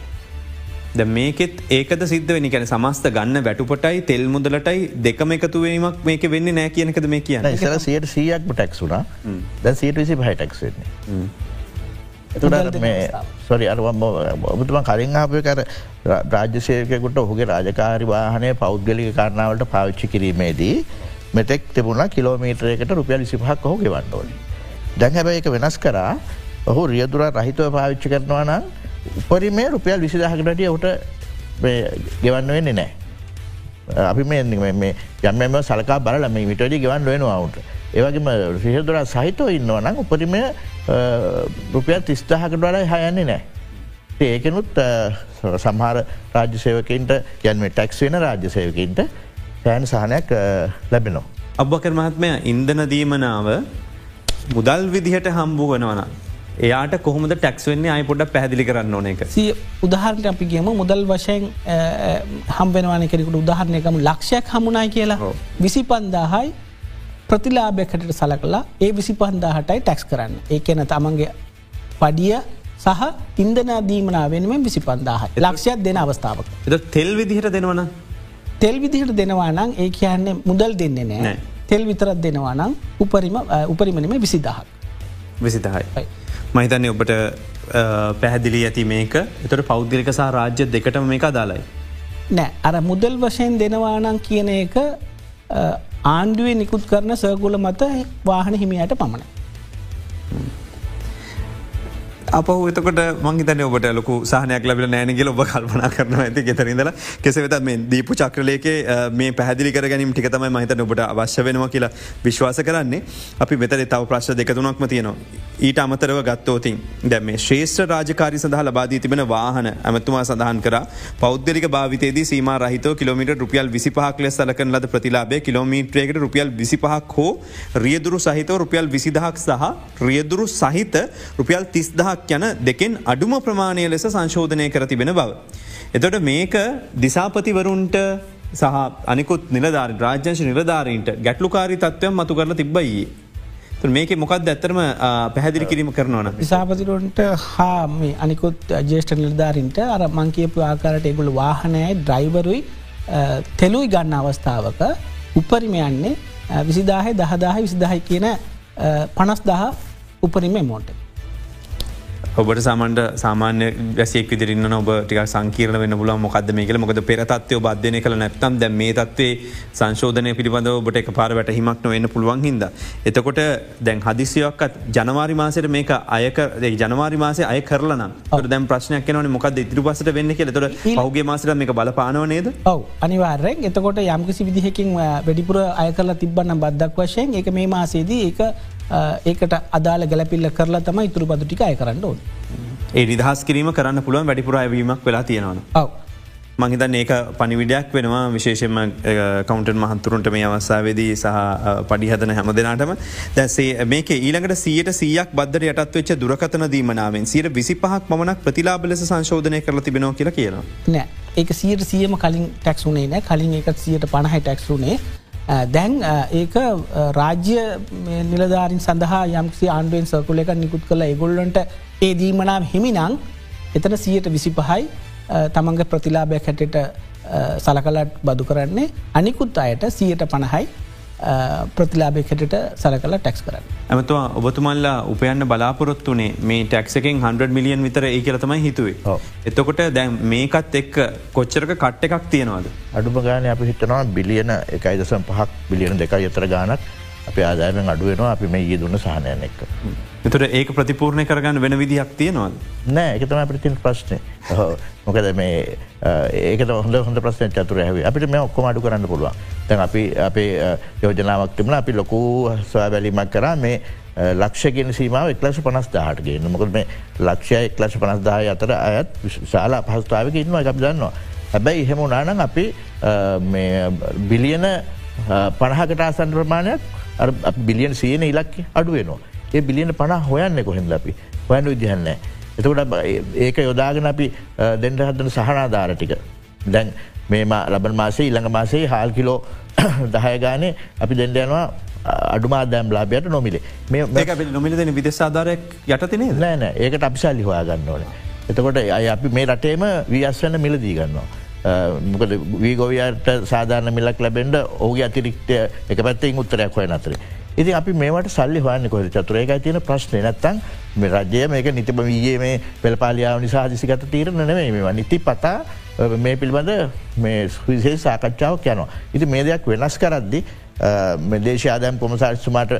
ද මේකෙත් ඒකද සිද්ධ වෙනි කැන සමස්ත ගන්න වැටුපටයි තෙල් මුදලටයි දෙකම එකතුවීමක් මේක වෙන්න නෑ කියනකද මේ කියන්න ඉසර සියට සියක්ම ටැක්ස් වුනා ද සියට විසි පහටක්ස් වෙන්නේ. එතුට මේ සොරි අරුවම් ඔබතුම කලින් ආපය කර රාජ්‍යසයකකුට ඔහුගේ රාජකාරි වාහනය පෞද්ගලික කාරණාවට පාවිච්චි කිරීමේදී මෙතෙක් තිබුණ කිලෝමීටරයකට රුපියල් සිපහක් ඔහු ගෙවන්නඩෝනි. දැන් හැබැ එක වෙනස් කරා ඔහු රියදුර රහිතව පාවිච්චි කරනවා නම් උපරිමේ රුපියල් විසිදහකටටිය ඔට ගෙවන්න වෙන්නේ නෑ. අපි මේ යන්ම සලකා බලම විටඩි ගෙවන් වෙනවාවට. ඒවගේම රිහදුර සහිතව ඉන්නවා නම් උපරිමය රුපියල් තිස්ථහකට වලයි හයන්නේ නෑ. ඒකනුත් සම්හාර රාජ්‍ය සේවකන්ට යන්ම ටැක්ස් වෙන රාජ්‍ය සේවකන්ට සෑන් සහනයක් ලැබෙනවා. අබ්බකර මහත්මය ඉන්දන දීමනාව මුදල් විදිහට හම්බූ වනවන. එයාට කොහොමද ටැක්ස් වෙන්නේ අයි පොඩ පැදිලි කරන්න ඕන එක සිය උදාහරට අපි කියම මුදල් වශයෙන් හම්බෙනවාන කෙනෙකුට උදාහරණයකම ලක්ෂයක් හමුණයි කියලා විසි පන්දාහයි ප්‍රතිලාභයකට සලකලා ඒ විසි පන්දාහටයි ටැක්ස් කරන්න. ඒ කියන තමන්ගේ පඩිය සහ ඉන්දනා දීමනා වෙනුවෙන් විසි පන්දාහ ලක්ෂයක් දෙන අවස්ථාවක්. තෙල් විදිහට දෙනවන තෙල් විදිහට දෙනවා නම් ඒ කියන්නේ මුදල් දෙන්නේ නෑ. තෙල් විතරත් දෙනවා නම් උපරිම උපරිමනීම විසිදහක්. විසිදහයි. මහිතන්නේ ඔබට පැහැදිලි ඇති මේක. එතට පෞද්ගලික සහ රාජ්‍ය දෙකටම මේක අදාලයි. නෑ. අර මුදල් වශයෙන් දෙනවානං කියන එක ආණ්ඩුවේ නිකුත් කරන සර්ගුල මත වාහන හිමියට පමණ. අප එතකට මංහිතන ඔබට ලොකු සහනයක් ලබල නෑනගල ඔබ කල්පන කරන ඇති ගෙතරින්දල කෙසවෙත මේ දීපු චක්‍රලයක මේ පැදිලි ගැනීම ටිකතම මහිතන ඔබට අවශ්‍ය වෙනවා කියලා විශ්වාස කරන්නේ. අපි මෙතර තව ප්‍රශ් දෙකතුනක්ම තියනවා. ඊට අමතරව ගත්තෝතින් දැම මේ ශ්‍රේෂ්ඨ රාජකාරි සඳහ ලබාදී තිබෙන වාහන ඇමතුමා සඳහන් කර. පෞද්ගලික භාවිතේදී සීම රහිත කිලමිට රුපියල් විසිපහක් ලෙ සලකන ලද ප්‍රතිලාබේ කිලෝමීට්‍රයකට රුපියල් විසිපහක් හෝ රියදුරු සහිතව රුපියල් විසිදහක් සහ රියදුරු සහිත රුපියල් තිස්දහක් පහක් යන දෙකෙන් අඩුම ප්‍රමාණය ලෙස සංශෝධනය කර තිබෙන බව. එතොට මේක දිසාපතිවරුන්ට සහ අනිකුත් නිලධාර රාජ්‍යංශ නිලධාරීන්ට ගැටලුකාරි තත්වයක් මතු කරල තිබ්බයි. මේක මොකක්ද ඇත්තරම පැහැදිලි කිරීම කරනවන. විසාපතිරුන්ට හා අනිකුත් ජේෂ්ට නිර්ධාරින්ට අර මංකයපු ආකාරට එගුල වාහනයයි ඩ්‍රයිවරුයි තෙලුයි ගන්න අවස්ථාවක උපරිමයන්නේ විසිදාහය දහදාහ විසිදාහයි කියන පනස් දහ උපරිම මෝට. ඔබට සමන්ට සාමාන්‍ය වැසියෙක් විදිරන්න ඔබ ටික සංකීරන වන්න පුල මොකද මේ කල මොකද පෙරතත්වය බද්ධනය කළ නැත්තම් දැ මේ තත්වේ සංශෝධනය පිළිබඳව ඔබට එක පාර වැටහිමක් නොවෙන්න පුළුවන් හිද. එතකොට දැන් හදිසියක්කත් ජනවාරි මාසයට මේක අයක ජනවාරි මාසය අය කරලන දැම් ප්‍රශ්නයක් නවන මොකද ඉදිරි පසට වෙන්න කියල. තොට පහුගේ මාසට මේ බලපානව නේද? ඔව අනිවාර්යෙන්. එතකොට යම්කිසි විදිහකින් වැඩිපුර අය කරලා තිබන්න බද්දක් වශයෙන් එක මේ මාසේදී එක ඒකට අදාල ගැලපිල්ල කරලා තම ඉතුරු බදු ටික අය කරන්න ඕන්. ඒ නිදහස් කිරීම කරන්න පුළුවන් වැඩිපුරයවීමක් වෙලා තියෙනවා. ඔව. මහිතන් ඒක පනිවිඩයක් වෙනවා විශේෂම කවන්ටන් මහන්තුරුන්ට මේ අවස්සාවේදී සහ පඩිහදන හැම දෙනාටම දැසේ මේක ඊළඟට සියට සියක් බද්ධ යටත් වෙච්ච දුරකතන දීමනාවෙන් සියට විසි පහක් මනක් ප්‍රතිලාබ ලෙස සංශෝධනය කරල තිබෙනවා කියලා කියලා. නෑ ඒක සියට සියම කලින් ටැක්ස් වුනේ නෑ කලින් එකත් සියට පණහයි ටැක්ස් වුනේ Uh, දැන් uh, ඒක uh, රාජ්‍ය නිලධාරින් සඳහා යම්සි ආණ්ඩුවෙන් සකුල එක නිකුත් කළ එගොල්ලන්ට ඒ දීමනාව හිමිනං එතන සියයට විසි පහයි තමන්ග ප්‍රතිලාභයක් හැටට සලකලට බදු කරන්නේ. අනිකුත් අයට සියයට පණහයි ප්‍රතිලාභයකටට සලකල ටැක්ස් කරන්න. ඇමතුවා ඔබතුමල්ලා උපයන්න බලාපොරොත්තුනේ මේ ටැක්සකෙන් 100 මිලියන් විතර ඒ කියලතමයි හිතුවේ. එතකොට දැන් මේකත් එක් කොච්චරක කට්ට එකක් තියෙනවාද. අඩුම ගාන අපි හිතනවා බිලියන එකයි දසම් පහක් බිලියන දෙකයි අතර ගානක් අප ආදායමෙන් අඩුවෙනවා අපි මේ ඒ දුන්න සහනයන එක්ක. එතුට ඒක ප්‍රතිපූර්ණය කරගන්න වෙන විදිහක් තියෙනවාද. නෑ එකතම ප්‍රතින් ප්‍රශ්නය මොකද මේ ඒකට හොඳ හොඳ ප්‍රශ්න චතුර හැව අපිට මේ ඔක්කොම අඩු කරන්න පුළුවන්. තැන් අපි අපේ යෝජනාවක් තිබන අපි ලොකු සොයා බැලීමක් කරා. මේ ලක්ෂගෙන සීමාව එක්ලශ පනස් දාහට ගෙන මොකද මේ ලක්ෂය එක්ලශ පනස්දාය අතර අයත් ශාලා පහස්ථාවක ඉන්නවා එකක් දන්නවා. හැබැයි එහෙම නානං අපි බිලියන පණහකට ආසන් ප්‍රමාණයක් බිලියන් සියන ඉලක් අඩුවෙනවා. ඒ බිලියන පණ හොයන්න කොහෙද අපි හොයන්න විදිහන්න. එතකට ඒක යොදාගෙන අපි දෙන්ට හදන සහනාධාර ටික. දැන් මේම ලබන් මාසේ ඉළඟ මාසේ හාල් කිලෝ දහය ගානේ අපි දෙන්ඩ යනවා අඩුමාදෑම් ලාබයට නොමිලේ මේ නොමිලදන විදෙසාධාරයක් යටතිනේ නෑන ඒකට අපිශල්ලි හොයා ගන්න ඕන. එතකොට අය අපි මේ රටේම වියස්වන්න මිලදී ගන්නවා. මොකද වීගොවයාට සාධාරණ මිලක් ලැබෙන්ඩ ඕගේ අතිරික්තය එක පැත්තෙන් උත්තරයක් හොය නතරේ. ඉති අපි මේට සල්ලි හොයන්න කොහ චතුරේක තියෙන ප්‍රශ්නය නැත්තන් මේ රජය මේක නිතිබ වයේ මේ පෙළපාලියාව නිසා දිසිගත තීරණ නෙවේ මේවා නිති පතා මේ පිළිබඳ මේ සුවිසේ සාකච්ඡාවක් යනවා. ඉති මේ දෙයක් වෙනස් කරද්දි දේශාදයම් කොමසාරිස්තුමාට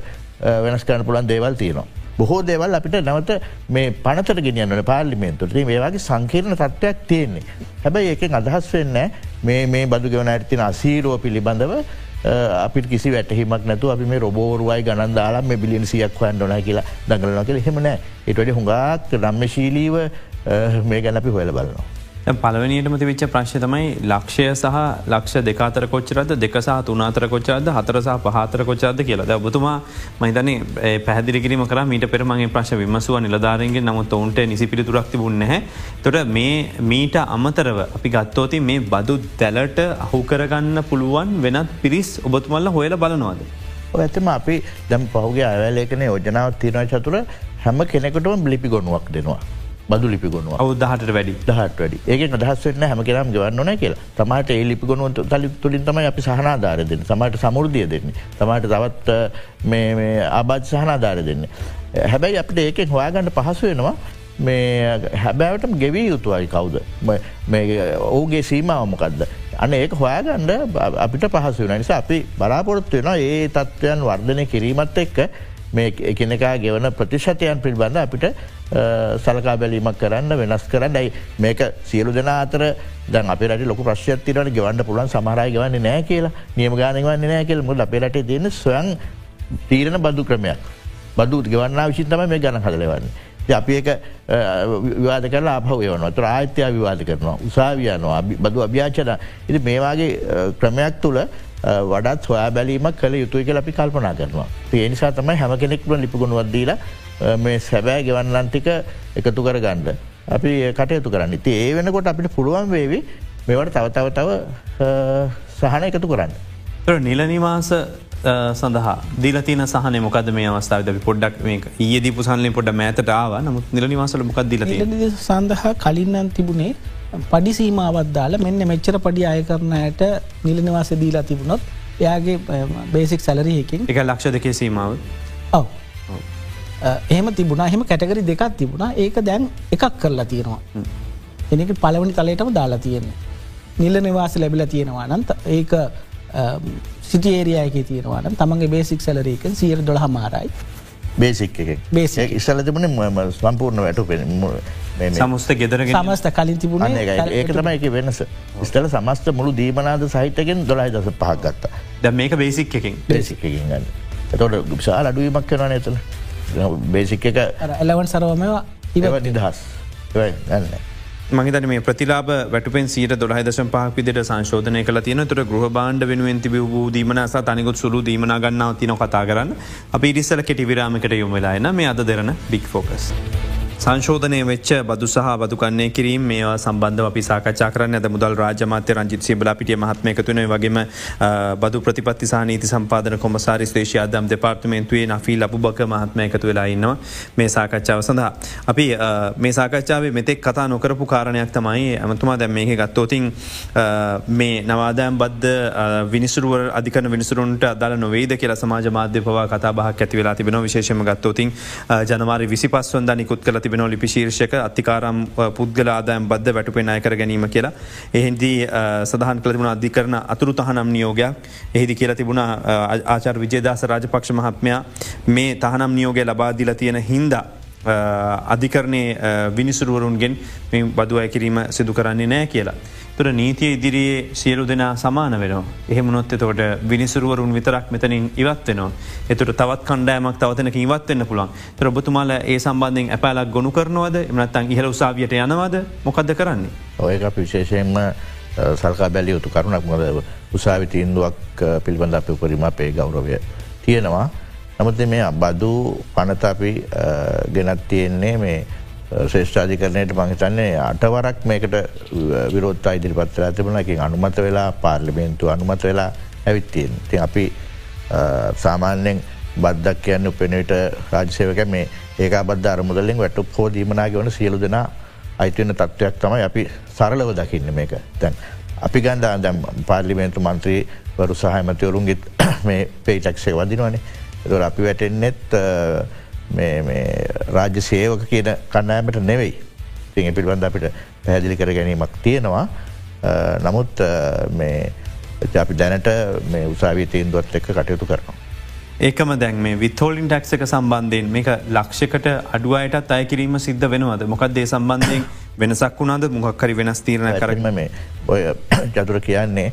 වෙනස් කරන්න පුළන් දේවල් තියෙනවා. බොහෝ දේවල් අපිට නවත මේ පනතට ගෙනියන්න පාර්ලිමේන්තුට මේවාගේ සංකීර්ණ තත්ත්වයක් තියෙන්නේ. හැබැයි ඒකෙන් අදහස් වෙන්න මේ මේ බදු ගෙවන ඇතින අසීරුව පිළිබඳව අපිට කිසි වැටහිමක් නැතු අපි මේ රොබෝරුවයි ගණන් දාලා මේ බිලියන සියක් හොයන් ොන කියලා දඟලන කියල හෙමනෑ එටඩි හුඟක් රම්මශීලීව මේ ගැන අපි හොල බලනවා. පලවනියටම තිවිච්ච ප්‍රශ්ය තමයි ලක්ෂය සහ ලක්ෂ දෙකාතර කොච්චරද දෙකසා තුනාතර කොච්චාද හතරසා පහතර කොච්චාද කියලද ඔබතුමා මහිතන පැදිරිකිරීම කර මීට පෙරමගේ ප්‍රශ් විමසුව නිලධාරන්ගේ නමුත් ඔවුන්ට නිසි පිළිතුරක් තිබුන්න හැ තොට මේ මීට අමතරව අපි ගත්තෝති මේ බදු දැලට අහුකරගන්න පුළුවන් වෙනත් පිරිස් ඔබතුමල්ල හොයල බලනවාද. ඇතම අපි දැම් පහුගේ අයවැලේකන යෝජනාවත් තිරණ චතුර හැම කෙනෙකටම බ්ලිපි ගොනුවක් දෙනවා. බදු ලිපිගුණුව අවදහට වැඩි. දහට වැඩි. ඒක අදහස් වන්න හැම කරම් ගවන්නන කියලා. තමට ඒ ලිපිගුණුව තලි තුළින් තමයි අපි සහනාධාර දෙන්න. සමට සමුෘදිය දෙන්නේ. තමට තවත් මේ ආබාජ සහනාධාර දෙන්න. හැබැයි අපිට ඒකෙන් හොයාගන්න පහසු වෙනවා මේ හැබැවටම ගෙවී යුතුවයි කවුද? ඔහුගේ සීමාවමකක්ද. අන්න ඒක හොයාගන්න අපිට පහසු වෙන නිසා අපි බලාපොරොත්තු වෙන ඒ තත්ත්වයන් වර්ධනය කිරීමත් එක්ක මේ එකනෙකා ගෙවන ප්‍රතිශතයන් පිළිබඳ අපිට සලකා බැලීමක් කරන්න වෙනස් කරන්න. යි මේක සියලු දෙන අතර දැන් අප රට ලොක ප්‍රශ්යතිරට ගෙවන්න පුළුවන් සමහරයි ගවන්න නෑ කියලා. නියම ගානගවන්න නෑ කියල. මුද අප රට තියෙන ස්වයන් තීරණ බදු ක්‍රමයක්. බදු ගෙවන්න විසිතම මේ ගන හදලවන්නේ. අපි ඒක විවාද කරලා අපහ යවන ත ආත්‍යය විවාද කරනවා. උසාවියනවා බදු අභ්‍යාචන. ඉති මේවාගේ ක්‍රමයක් තුළ වඩත් හොයා බැලීමක් කළ යුතුයි කල අපි කල්පනා කරනවා. ඒ නිසා තමයි හැම කෙනෙක්ම ලිපිගුණුවත්දීල මේ සැබෑ ගෙවන්නන්තික එකතු කර ගණ්ඩ. අපි කටයුතු කරන්න. ති ඒ වෙනකොට අපිට පුළුවන් වේවි මෙවට තව තව තව සහන එකතු කරන්න. නිලනිවාස සඳහා දීලතින සහන මොකද මේ අවස්ථාව ද පොඩ්ඩක් මේ ඒ දී පුසන්ලින් පොඩ මෑතට ආව. නමුත් නිලනිවාසල මොකක් දිල සඳහා කලින්නම් තිබුණේ පඩි සීමාවත් දාලා මෙන්න මෙච්චර පඩි අය කරනයට නිලනිවාස දීලා තිබුණොත් එයාගේ බේසික් සැලරහකින් එක ලක්ෂ දෙකේ සීමාව. ඔව එහෙම තිබුණ. එහෙම කැටගරි දෙකක් තිබුණා. ඒක දැන් එකක් කරලා තියෙනවා. එනක පලවනි තලයටම දාලා තියෙන්නේ. නිල නිවාස ලැබිල තියෙනවා නන්ත ඒක සිටියේරයක තියෙනවාට තමන්ගේ බේසික් සැලරේකන් සියර දොළ හමාරයි බේසික් එක. බේසි ඉස්සල තිබුණ සම්පූර්ණ වැට පෙන සමස්ත ගෙදර සමස්ත කලින් තිබුණ ඒක තම එක වෙනස. ස්ටල සමස්ත මුළු දීමනාද සහිතකෙන් දොලයි දස පහක් ගත්තා. ද මේක බේසික් එකින් බේසික් එකින් ගන්න. එතොට විශාල අඩුවීමක් කරන ඇතන බේසික් එක එලවන් සරවමවා ඉව නිදහස්. ගන්න මහිතන මේ ප්‍රතිලාබ වැටපෙන් සීට දොළහ දශ පහක් විදිට සංශෝධනය කළ තියන තුර ගෘහ බාණ්ඩ වෙනුවෙන් තිබ වූ දීමනස තනිකුත් සුළු දීමන ගන්නාව තින කතා කරන්න. අප ඉරිස්සල කෙටි විරාමකට යොමවෙලායන මේ අද දෙරන බික් ෆෝකස්. සංශෝධනය වෙච්ච බදු සහ බදුකන්නේ කිරීම මේවා සම්බන්ධ අපි සාකච්ඡා කරන්න. ඇද මුදල් රාජමාත්‍ය රංජිත් සිබලා පිටිය මහත්මයකතුන වගේම බදු ප්‍රතිපත්ති සානීති සම්පාදන කොමසාරි ස්ේෂය අදම් දෙපාර්තමේන්තුවේ නෆී ලබුබක මහත්මය එකතු වෙලා ඉන්නවා මේ සාකච්ඡාව සඳහා. අපි මේ සාකච්ඡාවේ මෙතෙක් කතා නොකරපු කාරණයක් තමයි ඇමතුමා දැම් මේක ගත්තෝතින් මේ නවාදෑම් බද්ධ විනිසුරුව අධිකන විනිසුරුන්ට අදාල නොවේද කියලා සමාජ මාධ්‍ය පවා කතා බහක් ඇති වෙලා තිබෙන විශේෂම ගත්තෝතින් ජනවාරි විසි පස්වන්ද නිකුත් කල තිබෙන ලිපි ශීර්ෂක අතිකාරම් පුද්ගල ආදායම් බද්ධ වැටුපේ අයකර ගැනීම කියලා. එහින්දී සඳහන් කළතිබුණ අධිකරන අතුරු තහනම් නියෝගයක් එහිදි කියලා තිබුණ ආචර් විජේදාස රාජපක්ෂ මහත්මයා මේ තහනම් නියෝගය ලබාදිල තියෙන හින්දා අධිකරණය විනිසුරුවරුන්ගෙන් බදු අය කිරීම සිදු කරන්නේ නෑ කියලා. තුර නීතිය ඉදිරියේ සියලු දෙනා සමාන වෙනවා. එහෙමනොත් එතකොට විනිසුරුවරුන් විතරක් මෙතනින් ඉවත් වෙනවා. එතුට තවත් කණ්ඩෑමක් තවතනක ඉවත්වෙන්න පුළන් තර ඔබතුමාල ඒ සම්බන්ධෙන් ඇපෑලක් ගොුණු කරනවද එමනත්තන් ඉහල උසාවියට යනවද මොකක්ද කරන්නේ. ඔය අප විශේෂයෙන්ම සල්කා බැලිය යුතු කරුණක් මොද උසාවි තීන්දුවක් පිළිබඳ අප උපරිම අපේ ගෞරවය තියෙනවා. නමුත් මේ අබදු පනත අපි ගෙනත් තියෙන්නේ මේ ශ්‍රේෂ්ඨාධිකරණයට මහිතන්නේ අටවරක් මේකට විරෝත්තා ඉදිරිපත්තර ඇතිබන එකින් අනුමත වෙලා පාර්ලිමේන්තු අනුමත වෙලා ඇවිත්තියෙන් ති අපි සාමාන්‍යෙන් බද්ධක් කියන්න උපෙනට රාජසයවක මේ ඒක බද්ධ අරමුදලින් වැටු හෝ දීමනාග වන සියලු දෙනා අයිතිවන්න තත්ත්වයක් තමයි අපි සරලව දකින්න මේක. තැන්. අපි ගන්ධ අදම් පාර්ලිමේන්තු මන්ත්‍රී වරු සහමතවරුන්ගිත් මේ පේටක්ෂය වදිනවනේ. දොර අපි වැටෙන්නෙත් රාජ්‍ය සේවක කියන කණ්ණෑමට නෙවෙයි. තිය පිළිබඳ අපිට පැහැදිලි කර ගැනීමක් තියෙනවා. නමුත් අපි දැනට මේ උසාවී තීන්දුවත් එක්ක කටයුතු කරනවා. ඒකම දැන් මේ විතෝලින් ටක්ක සම්බන්ධයෙන් මේක ලක්ෂකට අඩුවයටත් අයකිරීම සිද්ධ වෙනවද? මොකක්දේ සම්බන්ධයෙන් වෙනසක් වුණාද? මොහක්කරි වෙනස් තීරණ කරම මේ ඔය චතුර කියන්නේ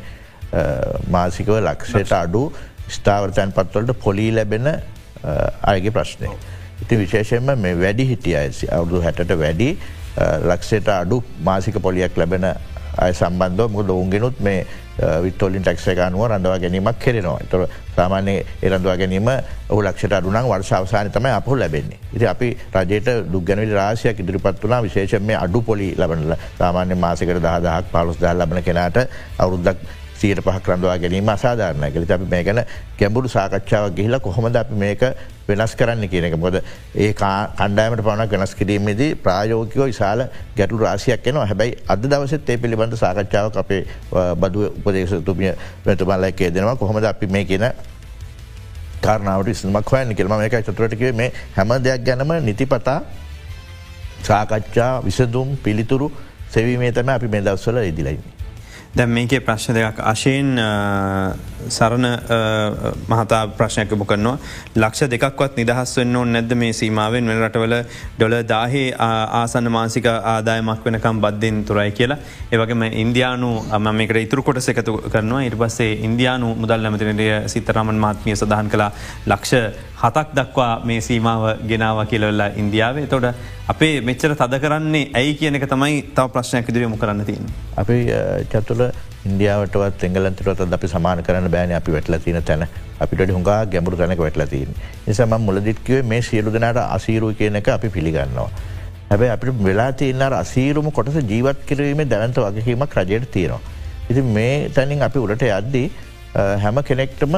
මාසිකව ලක්ෂයට අඩු ස්ථාවර්තයන් පත්වලට පොලී ලැබෙන අයගේ ප්‍රශ්නය. ඉති විශේෂයෙන්ම මේ වැඩි හිටිය අයිසි අවුදු හැට වැඩි ලක්ෂයට අඩු මාසික පොලියක් ලැබෙන අය සම්බන්ධව මුද ඔවුන්ගෙනුත් මේ විත්තෝලින් ටක්ෂයකනුව රඳවා ගැනීමක් කෙරෙනවා තොර සාමාන්‍ය එරඳවා ගැනීම ඔහු ලක්ෂට අඩුනන් වර්ෂාවසාන තමයි අපහු ලැබෙන්නේ. ඉති අපි රජයට දුගැනවිට රාශයක් ඉදිරිපත් වනා විශේෂම මේ අඩු පොලි ලබනල සාමාන්‍ය මාසකට දහදහක් පලුස් දල් ලබන කෙනට අවුරුද්දක් සීට පහක් රඳවා ගැනීම අසාධාරණ කලි අපි මේ ගැන ගැඹුරු සාකච්ඡාව ගිහිලා කොහොමද අපි මේක වෙනස් කරන්න කියන එක. මොද ඒ කණ්ඩෑමට පවන වෙනස් කිරීමේදී ප්‍රායෝකිකෝ විශාල ගැටු රාසියක් එනවා. හැබැයි අද දවසත් ඒ පිළිබඳ සාකච්ඡාවක් අපේ බදු උපදේශතුමිය වැතුමල්ලක්කේ දෙනවා කොහොමද අපි මේ කියන කාරනාවට ඉස්මක් හොයන්න කෙල්ම මේක චතුරටිකේ මේ හැම දෙයක් ගැනම නිතිපතා සාකච්ඡා විසදුම් පිළිතුරු සෙවීමේ තම අපි මේ දවස්වල ඉදිලයින්නේ. දැම් මේකේ ප්‍රශ්න දෙයක් අශයෙන් සරණ මහතා ප්‍රශ්නයක් බ කරනවා. ලක්ෂ දෙකක්වත් නිදහස් වන්න නැද මේ සීමාවෙන්? වෙන රටවල ඩොල දාහේ ආසන්න මාසික ආදායමක් වෙනකම් බද්ධෙන් තුරයි කියලා. ඒවගේම ඉන්දයානු අම මේකට ඉතුරු කොට එකතු කරනවා. ඉට පස්සේ ඉන්දයානු මුදල් නැමතිනටය සිතරමන් මාත්මිය සඳහන් කලා ලක්ෂ හතක් දක්වා මේ සීමාව ගෙනාව කියලවෙල්ලා ඉන්දියාවේ තොට අපේ මෙච්චර තද කරන්නේ ඇයි කියනක තමයි තව ප්‍රශ්නයක් ඉදිරියමු කරන්න තින්. අපි චතුල ඉන්දියාවටවත් එංගලන්තරත් අපි සමාන කරන්න බෑන අපි වැටල තින තැන අපිට හුඟා ගැඹුරු තැනක වැටලතින් නිසම මුලදිත්කවේ මේ සියලු දෙනාට අසීරුව කියන එක අපි පිළිගන්නවා. හැබැයි අපිට වෙලා තියන්නර අසීරුම කොටස ජීවත් කිරීම දැනන්ත වගකීමක් රජයට තියෙනවා. ඉති මේ තැනින් අපි උඩට යද්දී හැම කෙනෙක්ටම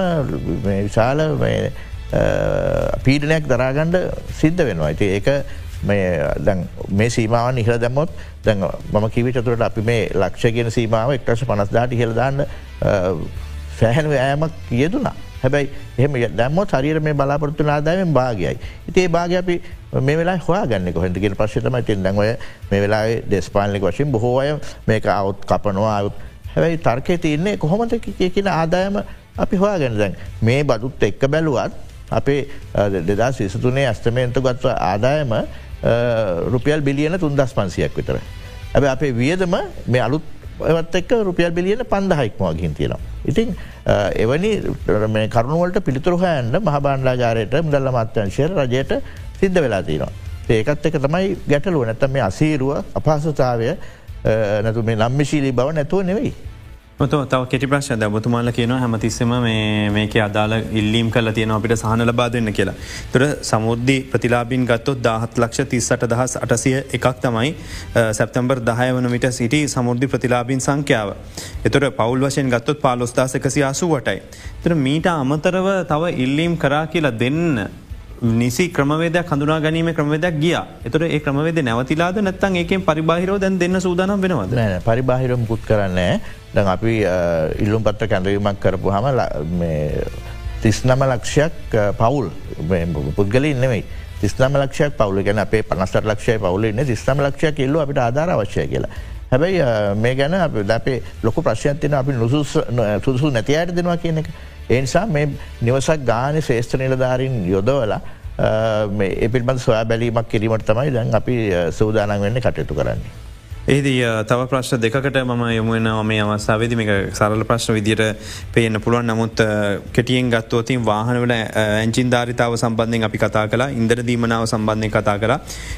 විශාල පීඩනයක් දරාගණ්ඩ සිද්ධ වෙනවා. ඇති ඒක මේ සීමාවන් ඉහල දැමොත් දැන් මම කිවි චතුරට අපි මේ ලක්ෂ ගෙන සීමාව එක්ටස පනස්දාට හිලදාන්න සෑහැනු ෑමක් කියදුනා හැබැයි එහම දැම්මොත් හරිර මේ බලාපොරත්තු ආදායමෙන් භාගයයි. ඉතිේ භාග අපි මේ වෙලා හවා ගන්න කොහෙදගෙන ප්‍රශ්තම තින් දැන්වය මේ වෙලා දෙස්පාලනික වශයෙන් බොහෝය මේක අවුත් කපනවා. හැබැයි තර්කය තියන්නේ කොහොමද කියන ආදායම අපි හවා ගැන දැන් මේ බදුත් එක්ක බැලුවත් අපේ දෙදා සිසතුනේ ඇස්තමේන්තු ගත්ව ආදායම රුපියල් බිලියන තුන්දස් පන්සියක් විතර. ඇබ අපේ වියදම මේ අලුත් ත් එක් රුපියල් බිලියන පන්දහයික්මවා ගින් තියෙනවා. ඉතින් එවැනි කරුණුවලට පිළිතුරහයන්ට මහබාණ්ඩාජාරයට මුදල්ල මත්‍යංශය රජයට සිද්ධ වෙලා තියෙනවා. ඒකත් එක තමයි ගැටලුව නැතම මේ අසීරුව අපහසතාවය නැතු මේ නම්මිශීලී බව නැතුව නෙවෙයි. මත තව කෙටි ප්‍රශ්ද බතුමාල කියන හැමතිස්සම මේක අදාල ඉල්ලීම් කල තියෙන අපිට සහන ලබා දෙන්න කියලා. තුර සමුද්දි ප්‍රතිලාබින් ගත්තොත් දාහත් ලක්ෂ තිස්සට දහස් අටසිය එකක් තමයි සැප්තම්බර් දහය වන විට සිටි සමුද්දි ප්‍රතිලාබින් සංඛ්‍යාව. එතුර පවල් වශයෙන් ගත්තොත් පාලොස්දාසකසි අසු වටයි. තුර මීට අමතරව තව ඉල්ලීම් කරා කියලා දෙන්න නිසි ක්‍රමවේදයක් හඳුනා ගැනීම ක්‍රමවේදයක් ගිය. එතට ඒ ක්‍රමවේද නැවතිලාද නැත්තන් ඒකෙන් පරිබාහිරෝ දැන් දෙන්න සූදානම් වෙනවද? නෑ පරිබාහිරම් පුත් කරන්න දැන් අපි ඉල්ලුම් පත්ත කැඳවීමක් කරපු හම තිස්නම ලක්ෂයක් පවුල්. පුද්ගල ඉන්නෙමයි තිස්නම ලක්ෂයක් පවුල. ගැන අපේ පනස්ට ලක්ෂය පවුලන්න තිස්නම ලක්ෂයක් එල්ලු අපිට ආධාර අවශ්‍යය කියලා. හැබැයි මේ ගැන අප අපේ ලොක ප්‍රශ්යන්තින අපි සුදුසු නැතියට දෙනවා කියන එක. ඒනිසා මේ නිවසක් ගාන ශේෂ්ඨ නිලධාරින් යොදවලා ඒ පිල්බඳ සොයා බැලීමක් කිරීමට තමයි දැන් අපි සූදානන් වෙන්න කටයුතු කරන්නේ. ඒදී තව ප්‍රශ්න දෙකට ම යමුවෙන මේ අවස්සාාවද මේක සරල ප්‍රශ්න විදිට පේන්න පුළුවන් නමුත් කෙටියෙන් ගත්තුවතින් වාහනවල ඇංචින් ධාරිතාව සම්බන්ධයෙන් අපි කතා කලා ඉන්දර දීමනාව සම්බන්ධය කතා කර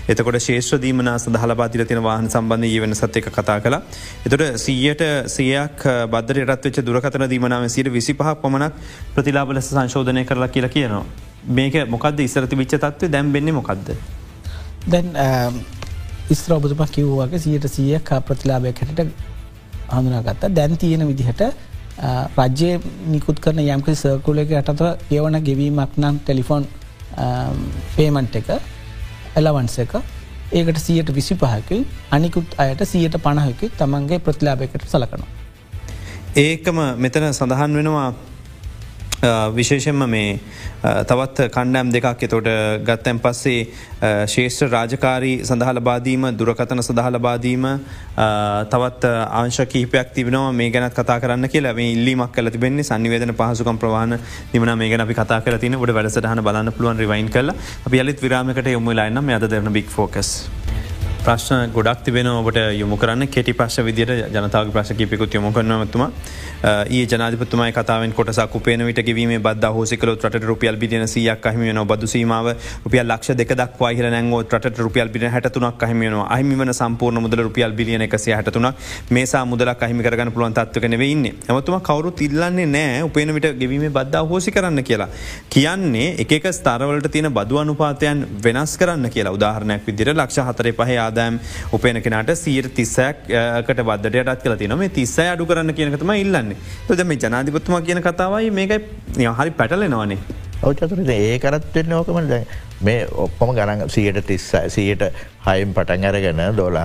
එතකොට ශේෂ්‍ර දීමනා සදහල පාතිල තින වාහන සම්බන්ධය වන සත්්‍යක කතා කලා. එතොට සීයට සියයක් බද්දර රත්වෙච දුරකතන දීමනාව සිට විසි පහක් පමණක් ප්‍රතිලාබ ලෙස සංශෝධනය කරලා කියලා කියනවා. මේක මොකද ඉසරති විච්ච තත්ව දැම් වෙන්නේ මොකක්ද. දැන් ඉස්ත්‍ර ඔබතුම කිව්වාගේ සියට සිය ප්‍රතිලාබයක් හැට හඳුනාගත්ත දැන් තියෙන විදිහට රජ්‍යය නිකුත් කරන යම්කි සර්කුලක යටතව ඒවන ගෙවීමක් නම් ටෙලිෆෝන් පේමන්ට් එක එලවන්ස එක ඒකට සියට විසි පහකි අනිකුත් අයට සියට පණහකි තමන්ගේ ප්‍රතිලාභයකට සලකනවා. ඒකම මෙතන සඳහන් වෙනවා විශේෂෙන්ම මේ තවත් කණ්ඩෑම් දෙකක් එතොට ගත්තැන් පස්සේ ශේෂ්‍ර රාජකාරී සඳහල බාදීම දුරකතන සඳහල බාදීම තවත් ආංශ කීපයක් තිබෙනවා මේ ගැනත් කතා කරන්න කියලා. මේ ඉල්ලීමක් කල තිබෙන්නේ සනිවේදන පහසුකම් ප්‍රවාණ නිමන මේ ගැන අපි කතා කරතින ොඩ වැඩසටහන බලන්න පුළුවන් රිවයින් කල අපි යලිත් විරාමකට යොමුලාන්න අද දෙරන බික් ෆෝකස්. ප්‍රශ්න ගොඩක් තිබෙන ඔබට යොමු කරන්න. කෙටි ප්‍රශ් විදියට ජනතාව ප්‍රශකිපිකුත් යොමු කරනවතුම ඒ ජනාධපතුමයි කතාවෙන් කොටසක් උපේන විට කිවීම බද හෝසිකල ට රුපියල් බිලියන සියක් කහිමියන බදු සීමාව රුපියල් ලක්ෂ දෙක දක්වා හිල නැංගෝ ට රුපියල් බින හටතුනක් කහිමියන අහිමිවන සම්පූර්ණ මුදල රුපියල් බිලියන එකසිය හටතුනක්. මේසා මුදල කහිමි කරගන්න පුළුවන් තත්වක නෙවෙන්න ඇමතුම කවරු ඉල්ලන්නේ නෑ උපේන විට ගෙවීම බද්දා හෝසි කරන්න කියලා. කියන්නේ එක ස්තරවලට තියෙන බදු අනුපාතයන් වෙනස් කරන්න කියලා. උදාහරණයක් විදිර ලක්ෂ හතරේ පහ ආදායම් උපේන කෙනට සීර තිස්සයක්කට බද්දටත් කල තින මේ තිස්සය අඩු කරන්න කියනකතම ඉල්ලන්න. කරන්නේ තොද මේ ජනාධිපත්තුමා කියන කතාවයි මේකයි හරි පැටලෙනවානේ. ඔවචතුරට ඒ කරත්වෙන්න ඕකම දැ මේ ඔක්කොම ගණන් සියට තිස්ස සියට හයිම් පටන් අරගෙන දොලහ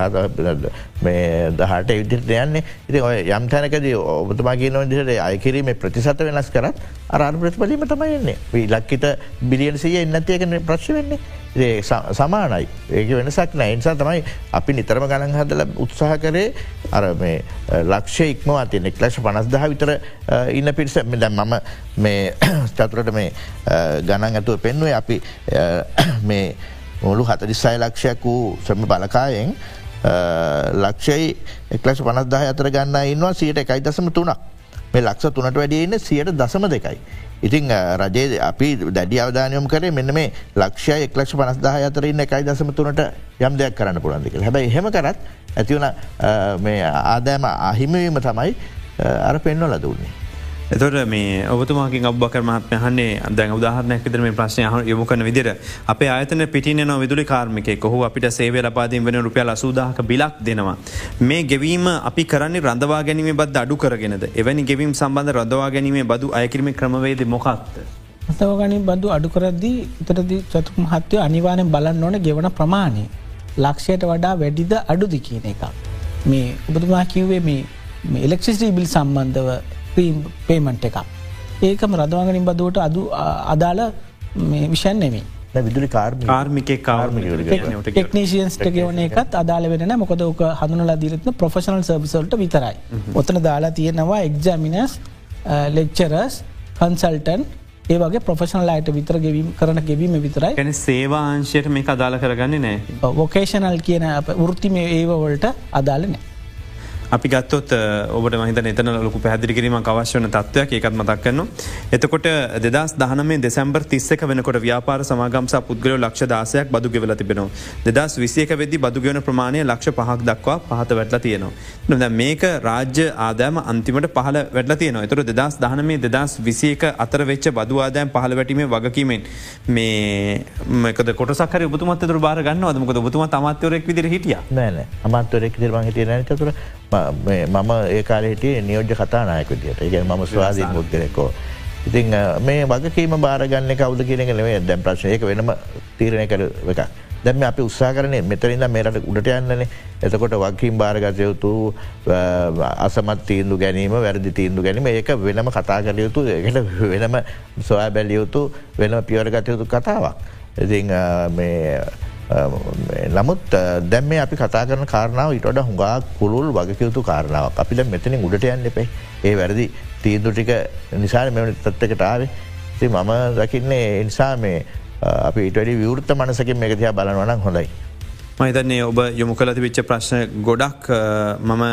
මේ දහට විදිට යන්නේ. ඉති ඔය යම් තැනකද ඔබතුමා කියන දිට අයකිරීම ප්‍රතිසත වෙනස් කරත් අරාධ ප්‍රතිපලීම තමයින්නේ ලක්කිත බිලියන් සිය එන්නතියකන ප්‍රශ් වෙන්නේ. සමානයි. ඒක වෙනසක් නෑ. නිසා තමයි අපි නිතරම ගණන් හදල උත්සාහ කරේ අර මේ ලක්ෂ ඉක්මවා තියනෙ ලක්ෂ පනස්දහ විතර ඉන්න පිරිස. දැ මම මේ චතුරට මේ ගණන් ඇතුව පෙන්වේ අපි මේ මුළු හතරිස්සයි ලක්ෂයක් වූ ශ්‍රම බලකායෙන් ලක්ෂයි එක්ලශ පනස්දාහ අතර ගන්න ඉන්නවා සියට එකයි දසම තුනක් මේ ලක්ෂ තුනට වැඩියන්න සියට දසම දෙකයි. ඉතිං රජයේ අපි දැඩි අවධානයම් කරේ මෙන්න මේ ලක්ෂය එක්ලක්ෂ පනස්දාහ අතරන්න එකයි දසම තුනට යම් දෙයක් කරන්න පුළන්දික හැබයි හෙම කරත් ඇතිවන ආදෑම අහිමවීම තමයි අර පෙන්ව ලදන්නේ. එතොට මේ ඔබතුමාකින් ඔබ්බකර මහත්ම හන්නේ දැන් උදාහරනයක් විදර මේ ප්‍රශ්නය යොමු කන විදිර අප අයතන පිටින නො විදුලි කාර්මික කොහු අපිට සේව ලපාදීන් වෙන රුපියල් අසූදාහක බිලක් දෙනවා. මේ ගෙවීම අපි කරන්නේ රඳවා ගැනීම බද අඩු කරගෙනද එවැනි ගෙවීම් සම්බන්ධ රඳවා ගැනීම බදු අයකිරීම ක්‍රමවේද මොකක්ද. අතවගනි බඳු අඩු කරද්දී උතරදි චතුක මහත්වය අනිවානය බලන්න ඕන ගෙවන ප්‍රමාණය ලක්ෂයට වඩා වැඩිද අඩුදි කියන එක. මේ ඔබතුමා කිව්වේ මේ එලෙක්සිස්ටී බිල් සම්බන්ධව පේමන්ට් එකක්. ඒකම රදවාගනින් බදුවට අදු අදාළ විෂන් නෙමේ. විදුලි කාර්මික ටෙක්නීසියන්ස්ට ගෙවන එකත් අදාල වෙන මොකද ක හඳුනලා දීරත්න ප්‍රොෆෙෂනල් සර්විසල්ට විතරයි. ඔතන දාලා තියෙනවා එක්ජමිනස් ලෙක්චරස් කන්සල්ටන් ඒ වගේ ප්‍රොෆෙෂනල් අයට විතර ගෙවීම කරන ගෙවීම විතරයි ගැන සේවාංශයට මේ අදාල කරගන්න නෑ වොකේෂනල් කියන වෘත්තිම ඒවවලට අදාල නෑ. අපි ගත්තොත් ඔබට මහිත එතන ලොකු පැදිරිකිරීම අවශ්‍යවන තත්වයක් ඒකත් මතක් කරන්න. එතකොට දෙදස් දහනමේ දෙසැම්බර් තිස්සක වෙනකොට ව්‍යාපාර සමාගම්සා පුද්ගලෝ ලක්ෂ දාසයක් බදු ගෙවල තිබෙනවා. දෙදස් විසියක වෙදදි බදුගෙන ප්‍රමාණය ලක්ෂ පහක් දක්වා පහත වැටල තියෙනවා. නො මේක රාජ්‍ය ආදෑම අන්තිමට පහල වැටල තියන තුර දෙදස් දහනමේ දෙදස් විසියක අතර වෙච්ච බදු ආදෑම් පහල වැටීමේ වගකීමෙන් මේකද කොටසක්කර බුතුමත් බාර ගන්න අදමක බුතුම අමාත්‍යවරෙක් විදිර හිටිය නෑන අමාත්වරෙක් දිරම හිටිය නතුර මම ඒ කාලෙට නියෝජ්‍ය කතානායක විදිට ඒ ම ස්වාධීන් මුද්ගරෙකෝ. ඉතින් මේ වගකීම බාරගන්න කවද කියනක නෙවේ දැම් ප්‍රශ්යක වෙනම තීරණය කර එක. දැම අපි උත්සා කරන මෙතරින්ද මේරට උඩට යන්නන එතකොට වකින් භාරගතයුතු අසමත් තීන්දු ගැනීම වැරදි තීන්දු ගැනීම ඒක වෙනම කතා කර යුතු එකට වෙනම සොයා බැලියයුතු වෙනම පියවරගතයුතු කතාවක්. ඉති නමුත් දැම අපි කතා කරන කාරනාව ඉටඩ හුඟා කුළුල් වගකයුතු කාරනාවක් අපි දැ මෙතනින් උඩට යන්න එපේ. ඒ වැරදි තීන්දු ටික නිසාර මෙ තත්වකට ආවේ. ති මම දකින්නේ එනිසා මේ අපි ඉටඩි විවෘත්ත මනසකින් මේකතියා බලනවනම් හොඳයි. මහිතන්නේ ඔබ යොමු කලති විච්ච ප්‍රශ්න ගොඩක් මම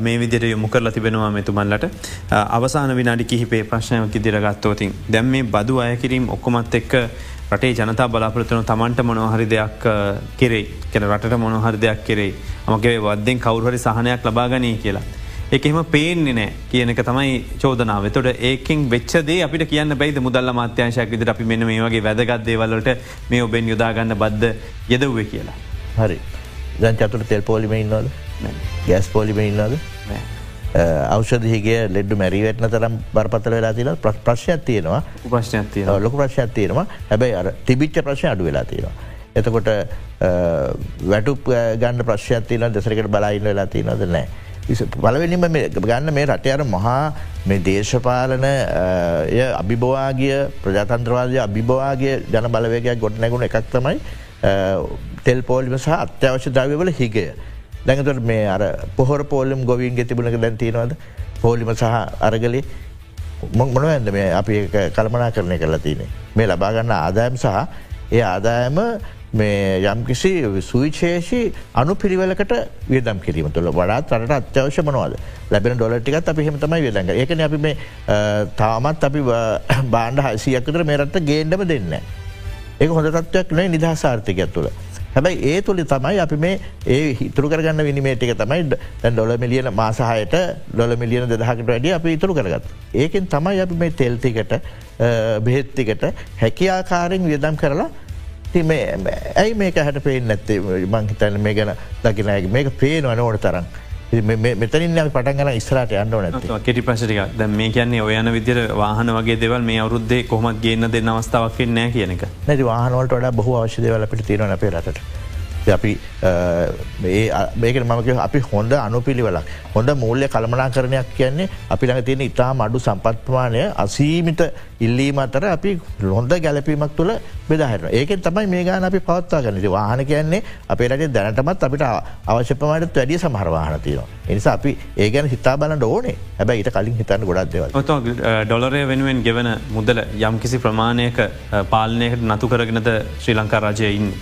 මේ විදිර යොමු කරලා තිබෙනවා මෙතුමන්ලට. අවසාන විනාඩි කිහිපේ ප්‍රශ්නයක දිරගත්තෝතින් දැම් මේ බදු අයකිරීම් ඔක්කොමත් එක්ක රටේ ජනතා බලාපොරත්තුන තමන්ට මොනොහරි දෙයක් කෙරේ. කෙන රට මොනොහරි දෙයක් කෙරේ. මගේ වදෙන් කවරුහරි සහනයක් ලබාගනී කියලා. එකෙම පේන්නේ නෑ කියනක තමයි චෝදනාව. තොට ඒකින් වෙච්චදේ අපිට කියන්න බයිද මුදල්ල මාත්‍යංශයක් විදිර අපි මෙන්න මේ වගේ වැදගත් දේවල්ලට මේ ඔබෙන් යොදාගන්න බද්ධ යෙදව්ව කියලා. හරි. දැන් චතුර තෙල් පෝලිම ඉන්නවද ගැස් පෝලිම ඉන්නද අවෂදහිගේ ලෙඩ්ඩු මැරිවටන තරම් බරපතල වෙලා තින ප්‍රශ්යක් තියෙනවා ප්‍රශ්නයක් ලොක ප්‍රශ්යක් තියෙනවා හැබැයි අර තිබිච්ච ප්‍රශ්ය අඩු වෙලා තියෙනවා. එතකොට වැටු ගන්න ප්‍රශ්යක් තියන දෙසරකට බලයින්න වෙලා තියනද නෑ. බලවෙනිම ගන්න මේ රටයර මහා මේ දේශපාලන අභිබවාගේ ප්‍රජාතන්ත්‍රවාදය අභිබවාගේ ජන බලවේගයක් ගොඩ නැගුණ එකක් තමයි තෙල් පෝලිම සහ අත්‍යවශ්‍ය ද්‍රව්‍යවල හිගය. දැඟතුට මේ අර පොහොර පෝලිම් ගොවින් ගෙතිබුණක දැන් තියෙනවද පෝලිම සහ අරගලි මොන ඇද මේ අපි කල්මනා කරණය කරලා තියනෙ. මේ ලබාගන්න ආදායම් සහ ඒ ආදායම මේ යම්කිසි සුවිශේෂි අනු පිරිවලකට වියදම් කිරීම තුළ වඩාත් රට අත්‍යවශ්‍ය මනවාද ලැබෙන ඩොලටිකත් අපි හෙමතමයි වියදඟ ඒකන අපි මේ තාමත් අපි බාණ්ඩ හසියකතර මේරට ගේන්ඩම දෙන්න. ඒක හොඳ තත්වයක් නෑ නිදහසාර්ථකයක් තුළ. හැබැයි ඒ තුළි තමයි අපි මේ ඒ හිතුරු කරගන්න විනිමේටික තමයි ඩොල මිලියන මාසාහයට ඩොල මිලියන දෙදහකට වැඩිය අපි ඉතුරු කරගත්. ඒකෙන් තමයි අපි මේ තෙල්තිකට බෙහෙත්තිකට හැකියාකාරෙන් වියදම් කරලා ඇයි මේක හැට පේෙන් නැත්තේ මංහිතන්න මේ ගැන දකිනයක මේක පේනවන ඕන තරම්. මෙතනින් පටන්ගල ඉස්රට යන්න නැ කෙටි ප්‍රශටික ද මේ කියන්නේ ඔයන විදිර වාහන වගේ දෙවල් මේ අවරුද්දේ කොමත් ගන්න දෙන්න අවස්ථාවක් නෑ කියනක නැති වාහනවලට වඩා බහු අවශ්‍යදවලට තියෙන අපේ රට. අපි මේක මක අපි හොඳ අනුපිළිවලක්. හොඳ මූල්‍ය කළමනා කරණයක් කියන්නේ අපි ළඟ තියෙන ඉතා මඩු සම්පත්මානය අසීමිත ඉල්ලීම අතර අපි ලොොඳ ගැලපීමක් තුළ බෙදාහරන ඒකෙන් තමයි මේ ගාන අපි පවත්වා ගන්නති වාහන කියන්නේ අපේ රජේ දැනටමත් අපිට අවශ්‍යපමට වැඩිය සමහරවාහන තියනවා. එනිසා අපි ඒ ගැන හිතා බලන්න ඕනේ. හැබැ ඊට කලින් හිතන්න ගොඩක් දෙව ඩොලරය වෙනුවෙන් ගෙවන මුදල යම්කිසි ප්‍රමාණයක පාලනයකට නතු කරගෙනද ශ්‍රී ලංකා රජයඉන්න.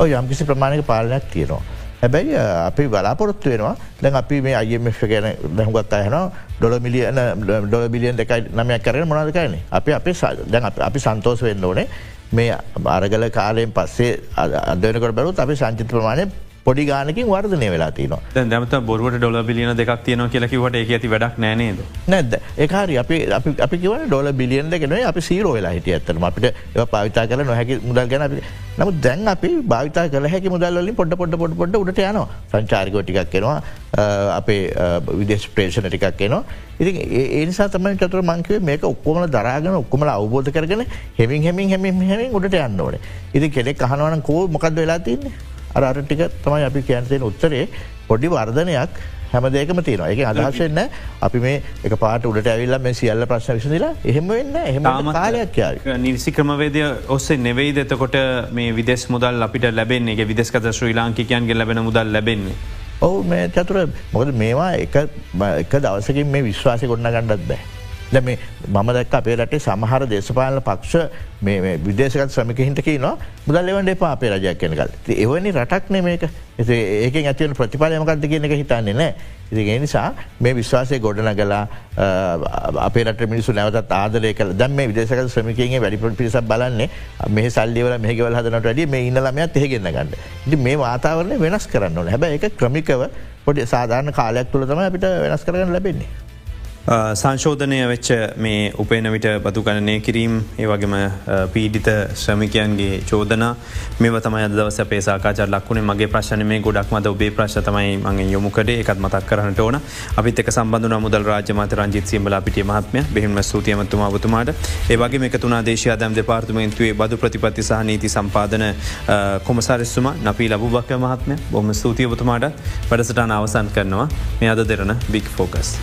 යම්කිසි ප්‍රමාණක පාලනයක් තියෙනවා. හැබැයි අපි බලාපොරොත්තු වෙනවා. දැන් අපි මේ අයම ගැන දැහුගත් අයන ඩොල මිලියන ඩොල බිලියන් දෙකයි නමයක් කරන මොනාද කරන්නේ? අපි අපේ දැන් අපි සන්තෝස වෙන්න ඕනේ. මේ අරගල කාලයෙන් පස්සේ අදනකට බැලුත් අපි සංචිත ප්‍රමාණය පොඩි ගානකින් වර්ධනය වෙලා තියන දැමත බොරුවට ඩොල බිලියන දෙක් තියන කියලකිවට ඒ ඇති වැඩක් නෑනේද නැද? ඒකාරි අපි අපි කිවන ඩොල බිලියන් දෙකෙන අපි සීරෝ වෙලා හිටිය ඇත්තම අපිට ඒ පාවිතා කල නොහැකි මුදල් ගැන අපි නමු දැන් අපි භාවිතා කල හැකි මුදල්ලින් පොඩ පොඩ පොඩ පොඩ උට යන සංචාරිකෝ ටිකක් කෙනවා අපේ විදේශ ප්‍රේෂණ ටිකක් එනවා. ඉති ඒනිසා තමයි චතුර මංකවේ මේක ඔක්කොමල දරාගෙන ඔක්කොමල අවබෝධ කරගෙන හෙමින් හෙමින් හැමින් හැමින් උඩට යන්න ඕන. ඉති කෙනෙක් අහනවන කෝ මොකක්ද වෙලා තින්නේ අර ටික තමයි අපි කියන්තයෙන් උත්තරේ. පොඩි වර්ධනයක් හැමදේකම තියෙන එක අදහශෙන්න අපි මේ එක පාට උඩට ඇවිල්ල මේ සියල්ල ප්‍රශ්න විසදිලා එහෙම වෙන්න එහම කාලයක් නිසි ක්‍රමවේදය ඔස්සේ නෙවෙයි දෙතකොට මේ විදෙස් මුදල් අපිට ලැබෙන්නේ. විදෙස්කත ශ්‍රී ලාංකිකයන්ගේ ලැබෙන මුදල් ලැබෙන්නේ. ඔවු මේ චතුර. මොකද මේවා එක දවසකින් මේ විශ්වාසය ගොන්න ගණ්ඩත් බෑ. දැම මම දැක් අපේ රටේ සමහර දේශපාලන පක්ෂ මේ විදේශකත් ශ්‍රමිකහින්ටක නවා මුදල් එවන්ට එපා අපේ රජයක් කෙනකල් එවනි රටක් නෙ මේක. ඒක ඇතිවන ප්‍රතිපාලයමකක්ද කියන එක හිතන්නේ නෑ ඉති ඒ නිසා මේ විශ්වාසය ගොඩනගලා අපේට මිනිසු නැවත ආදරය කල දම් මේ විදේශක ශ්‍රමිකගේ වැඩිපට පිරිසක් බලන්නේ මේ සල්ලිවල මේකවල හදනට වැඩිය මේ ඉන්නලමයක් තෙහෙගන්න ගන්න ඉති මේ වාතාවරණය වෙනස් කරන්න හැබ එක ක්‍රමිකව පොඩි සාධාරණ කාලයක් තුළ තම අපිට වෙනස් කරන්න ලැබෙන්නේ. සංශෝධනය වෙච්ච මේ උපේන විට බතු ගණනය කිරීම් ඒ වගේම පීඩිත ශ්‍රමිකයන්ගේ චෝදනා. මේ තමයි දවස පේසාකාචර ලක්ුණේ මගේ ප්‍රශ්න මේ ගොඩක් මද ඔබේ ප්‍රශ් තමයි මගේ යොමුකඩ එකත් මතක් කරන්නට ඕන. අපිත් එක සම්බඳු මුදල් රාජමත රංජිත් සිම්බල පිටිය මහත්මය. බෙහිම සූතියමතුමා වතුමාට ඒවගේ මේ තුනා දේශය දම් දෙපාර්තුමෙන්තුවේ බදු ප්‍රතිපත්ති සහ නීති සම්පාදන කොමසාරස්සුම නපී ලබුබක්ක මහත්මය. බොම ස්තුතියවතුමාට වැඩසටාන අවසන් කරනවා. මේ අද දෙරන බික් ෆෝකස්.